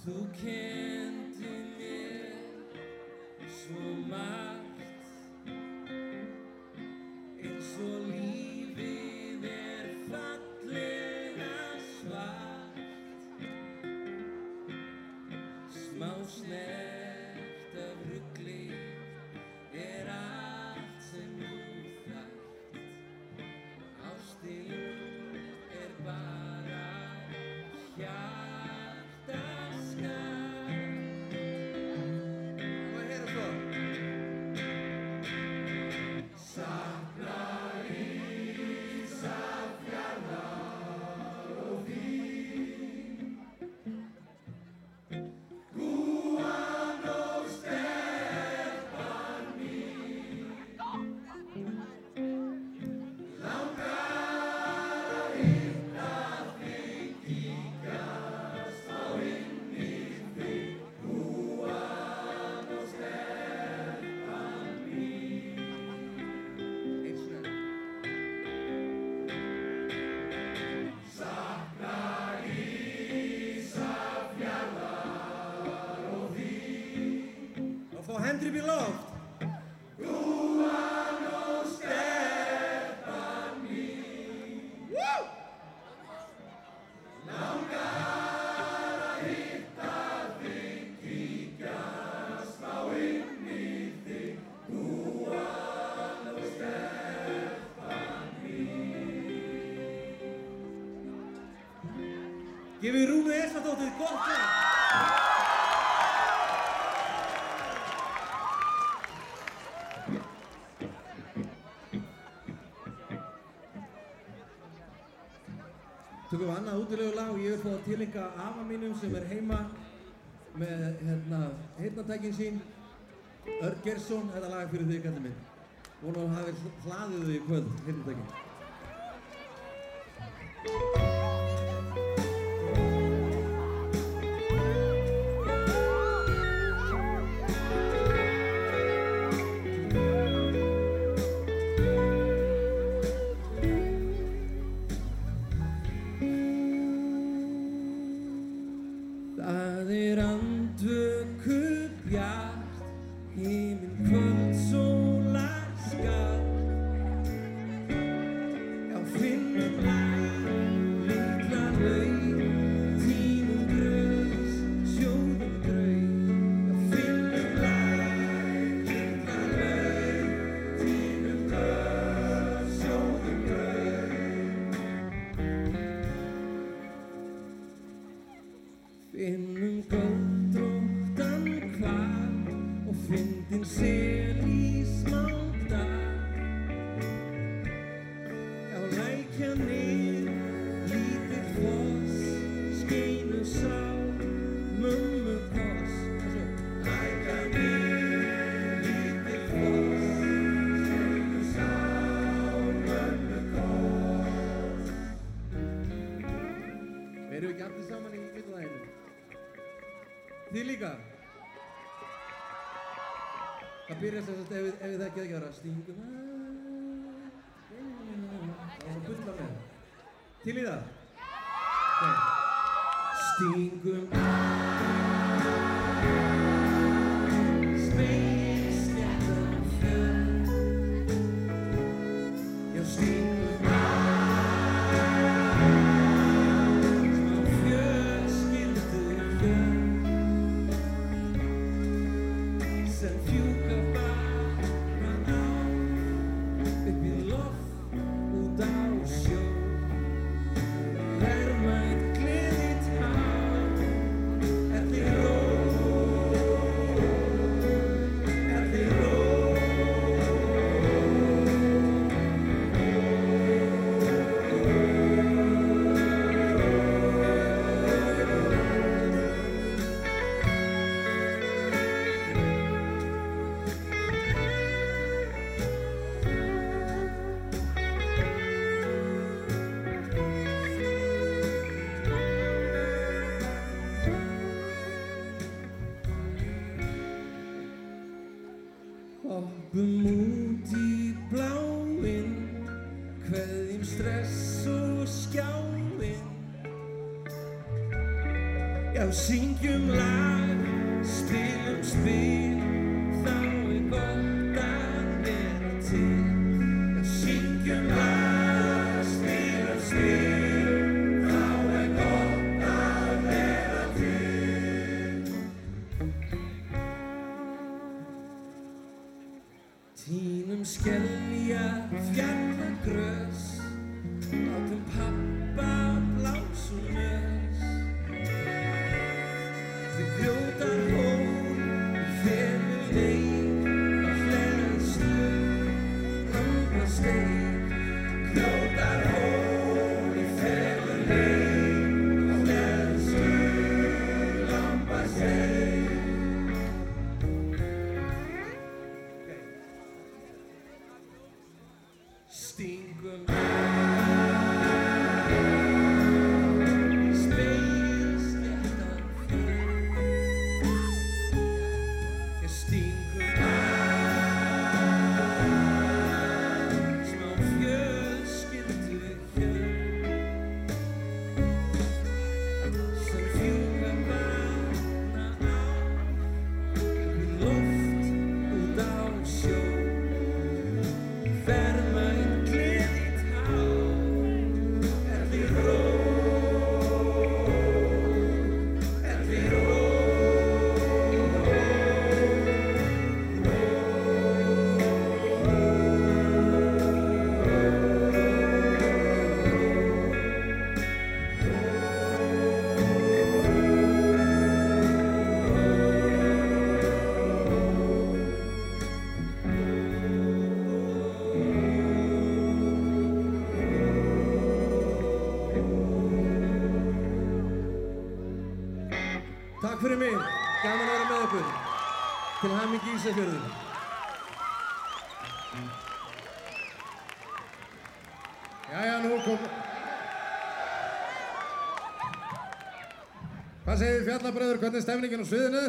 Who can deny? So my fá að tilenga afa mínum sem er heima með hérna heitnatækin sín Örn Gersson, þetta lag fyrir þig, kallið minn. Vona að hafa hlaðið þig í kvöld, heitnatækin. Erum við ekki allir saman í yllaginu? Þið líka? Það byrjar sem sagt, ef þið þekkið ekki um aðra, stingum að, og bulla með. Til í það? Stingum að. sim. Takk fyrir mig. Gaman að vera með ykkur. Til hammingi Ísafjörður. Jæja, nú kom... Hvað segir Fjallabröður, hvernig er stemningin á sviðinu?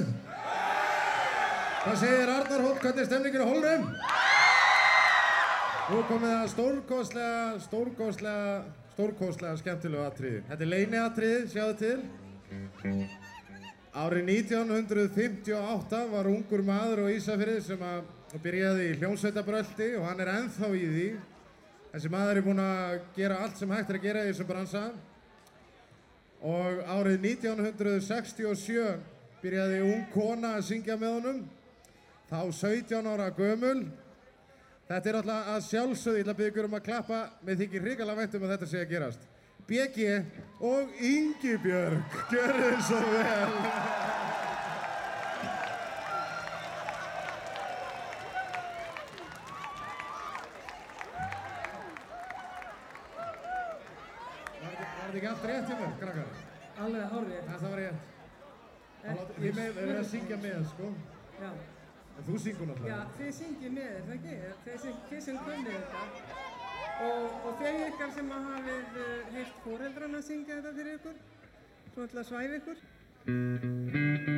Hvað segir Arnar Hótt, hvernig er stemningin á hólnum? Nú komið það stórkostlega, stórkostlega, stórkostlega skemmtilegu atriði. Þetta er leini atriði, sjáðu til. Árið 1958 var ungur maður á Ísafirði sem að byrjaði í hljómsveitabröldi og hann er ennþá í því. Þessi maður er búinn að gera allt sem hægt er að gera í þessum bransa. Og árið 1967 byrjaði ung kona að syngja með honum, þá 17 ára gömul. Þetta er alltaf að sjálfsögðu, ég ætla að byggja um að klappa, með þykir hrikalega vænt um að þetta sé að gerast. BG og Ingibjörg, gjörðu þið svo vel. Var var þetta ekki allt rétt hjá mér, krakkar? Alveg hárið. Var rétt. Það láta- Þið með- þið verið að syngja með, sko. Já. En þú syngur Já, náttúrulega. þið syngið með, er það ekki? Þið sem, þið sem kunnið þetta. Og, og þeir ykkar sem að hafið uh, heilt fóreldrana að syngja þetta fyrir ykkur, svo ætla að svæfa ykkur.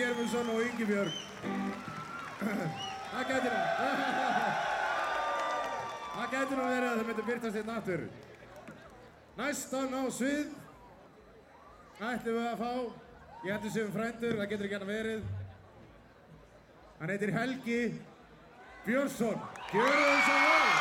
Germundsson og Ingibjörg. Það gæti nú. Það gæti nú verið að það myndi byrtast einn aftur. Næstan á svið ætlum við að fá, ég heldur sem frændur, það getur ekki hann verið. Hann heitir Helgi Björnsson. Gjörðu þess að vel.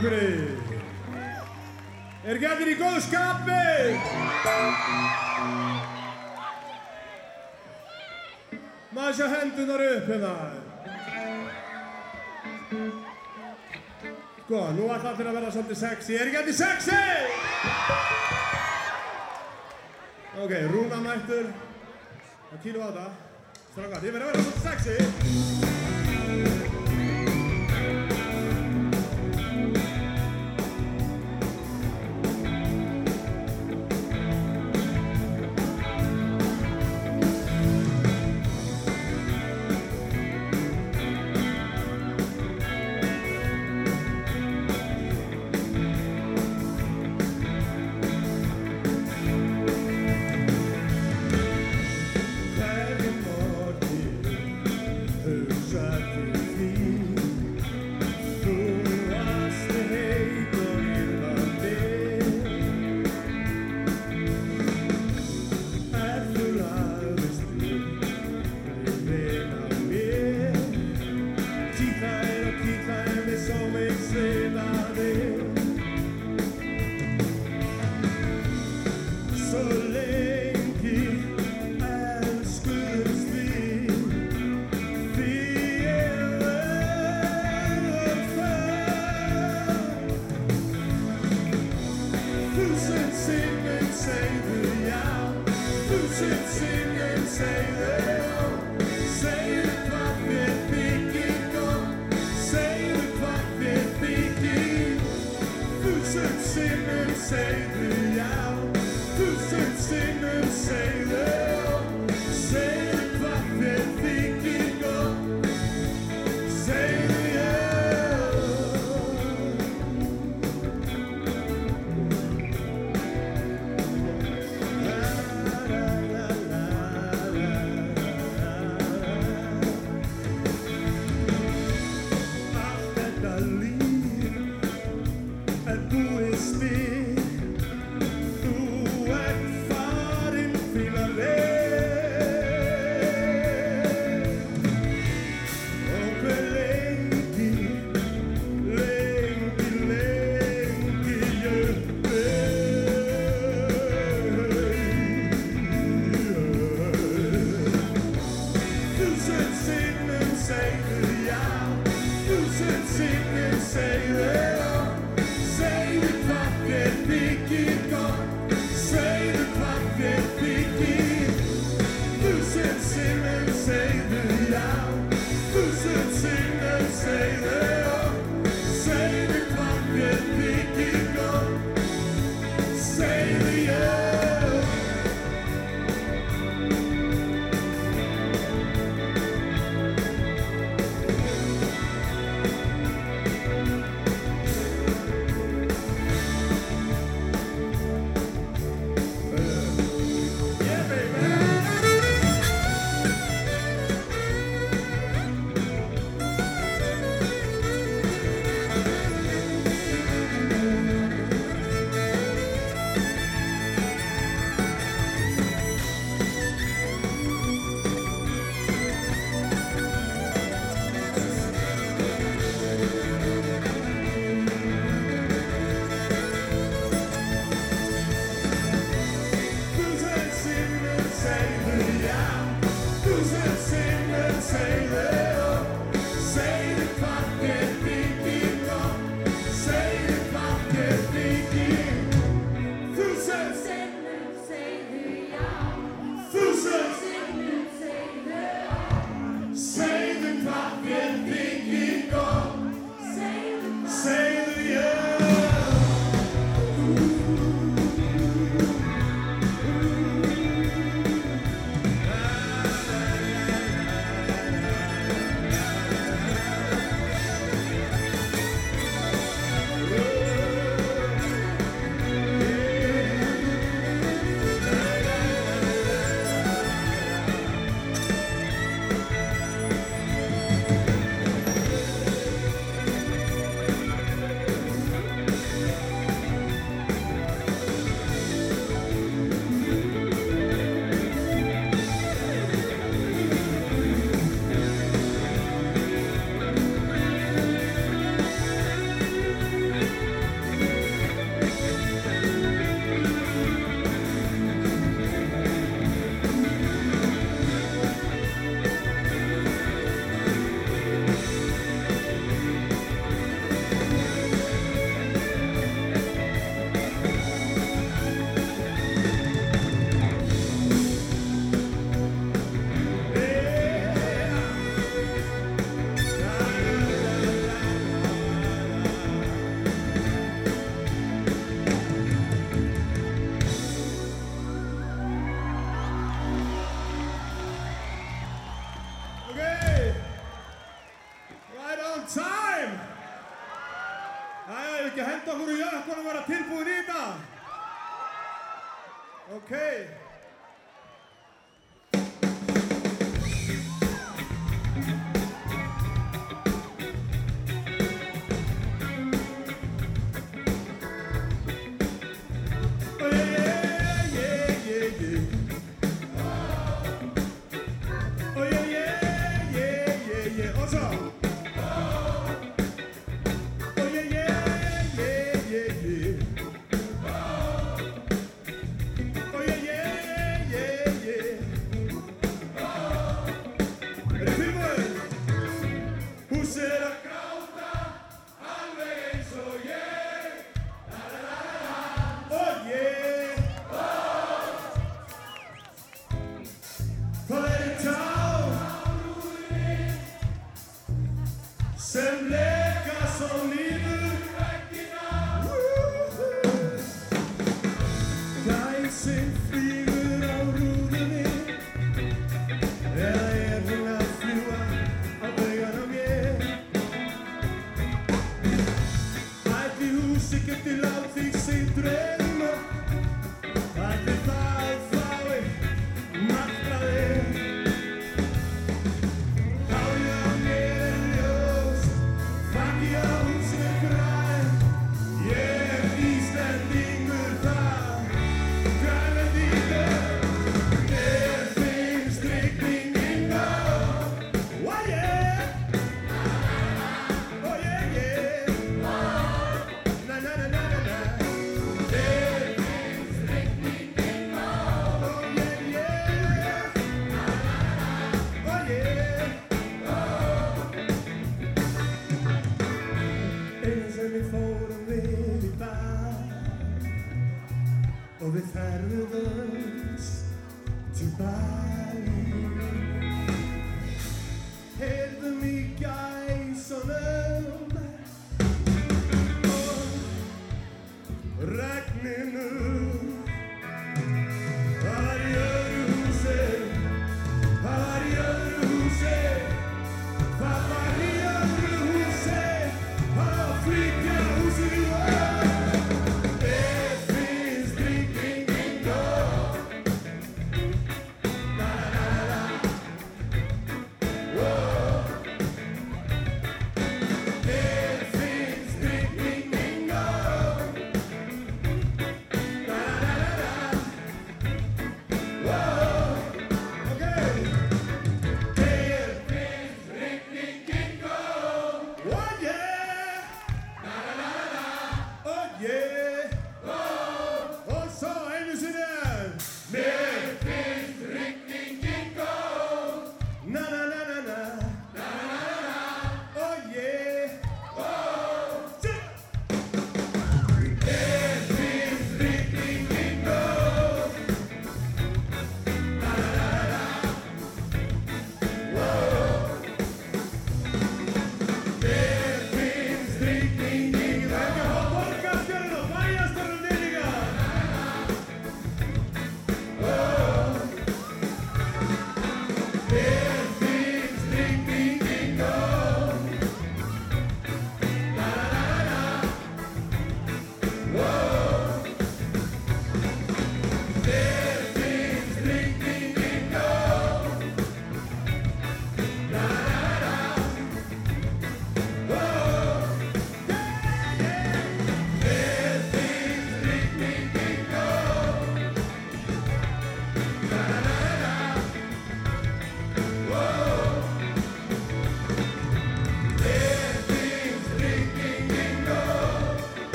Akureyri. Ergæðir í góðu skapi! Maður sjá hendunar upp hérna. Sko, nú ætla allir að vera svolítið sexy. Ergæðir sexy! Ok, rúna mættur. Það kýlu á þetta. Strangar, þið verður að vera svolítið sexy.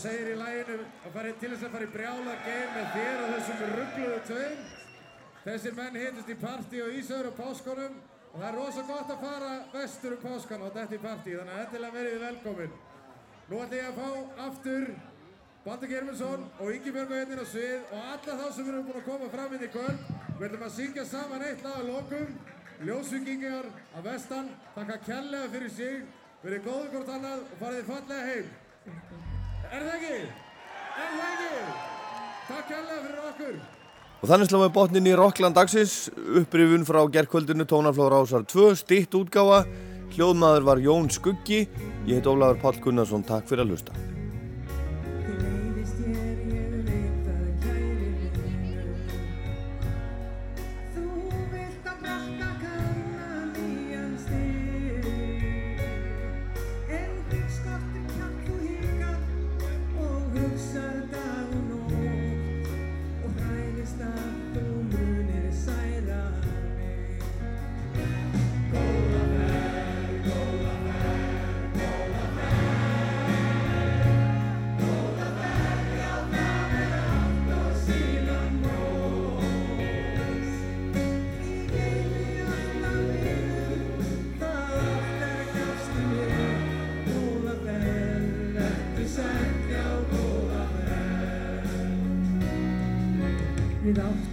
Og segir í læginu að fara til þess að fara í brjála geim með þér og þessum ruggluðu tveim Þessir menn hittust í partí og Ísöður á páskonum og það er rosa gott að fara vestur um páskan og þetta í partí þannig að þetta er verið velkomin. Nú ætla ég að fá aftur Baldur Germundsson og Ingi Björg hérna á svið og alla þá sem eru búin að koma fram inn í kvöld. Við ætlum að syngja saman eitt lag að lokum. Ljósvíkingar af vestan, þakka kærlega fyrir sig, verið góður hvort annað og farið fallega heim. Er það ekki? Er það ekki? Takk kærlega fyrir okkur. Og þannig slá við botnin í Rockland dagsins, upprifun frá gerðkvöldinu Tónaflóður Ásar 2, stitt útgáfa, hljóðmaður var Jón Skuggi, ég heit Ólafur Páll Gunnarsson, takk fyrir að hlusta.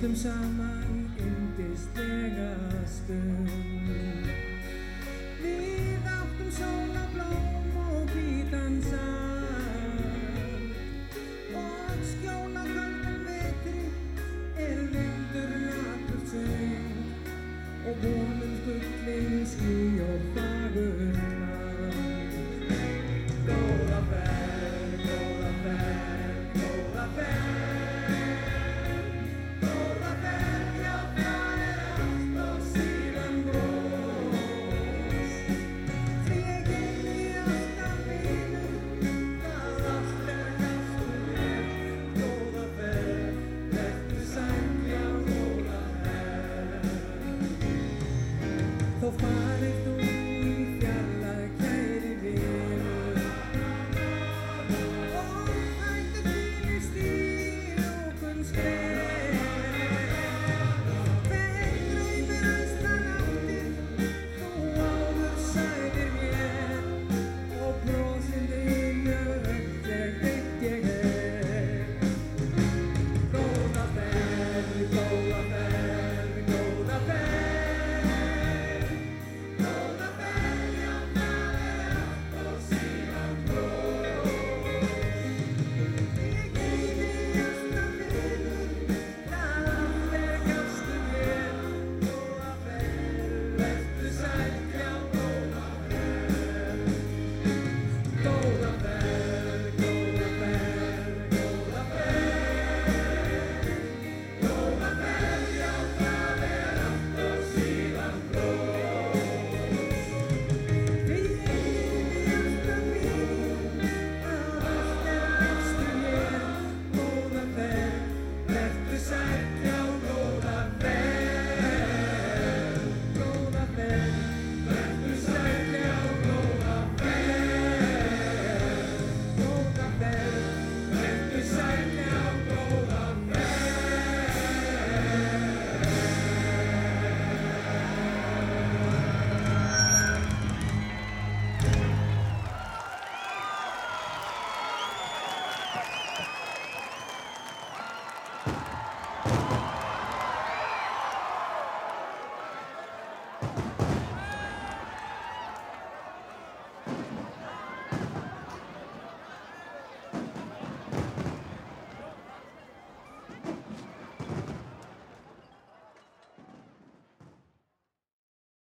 Við áttum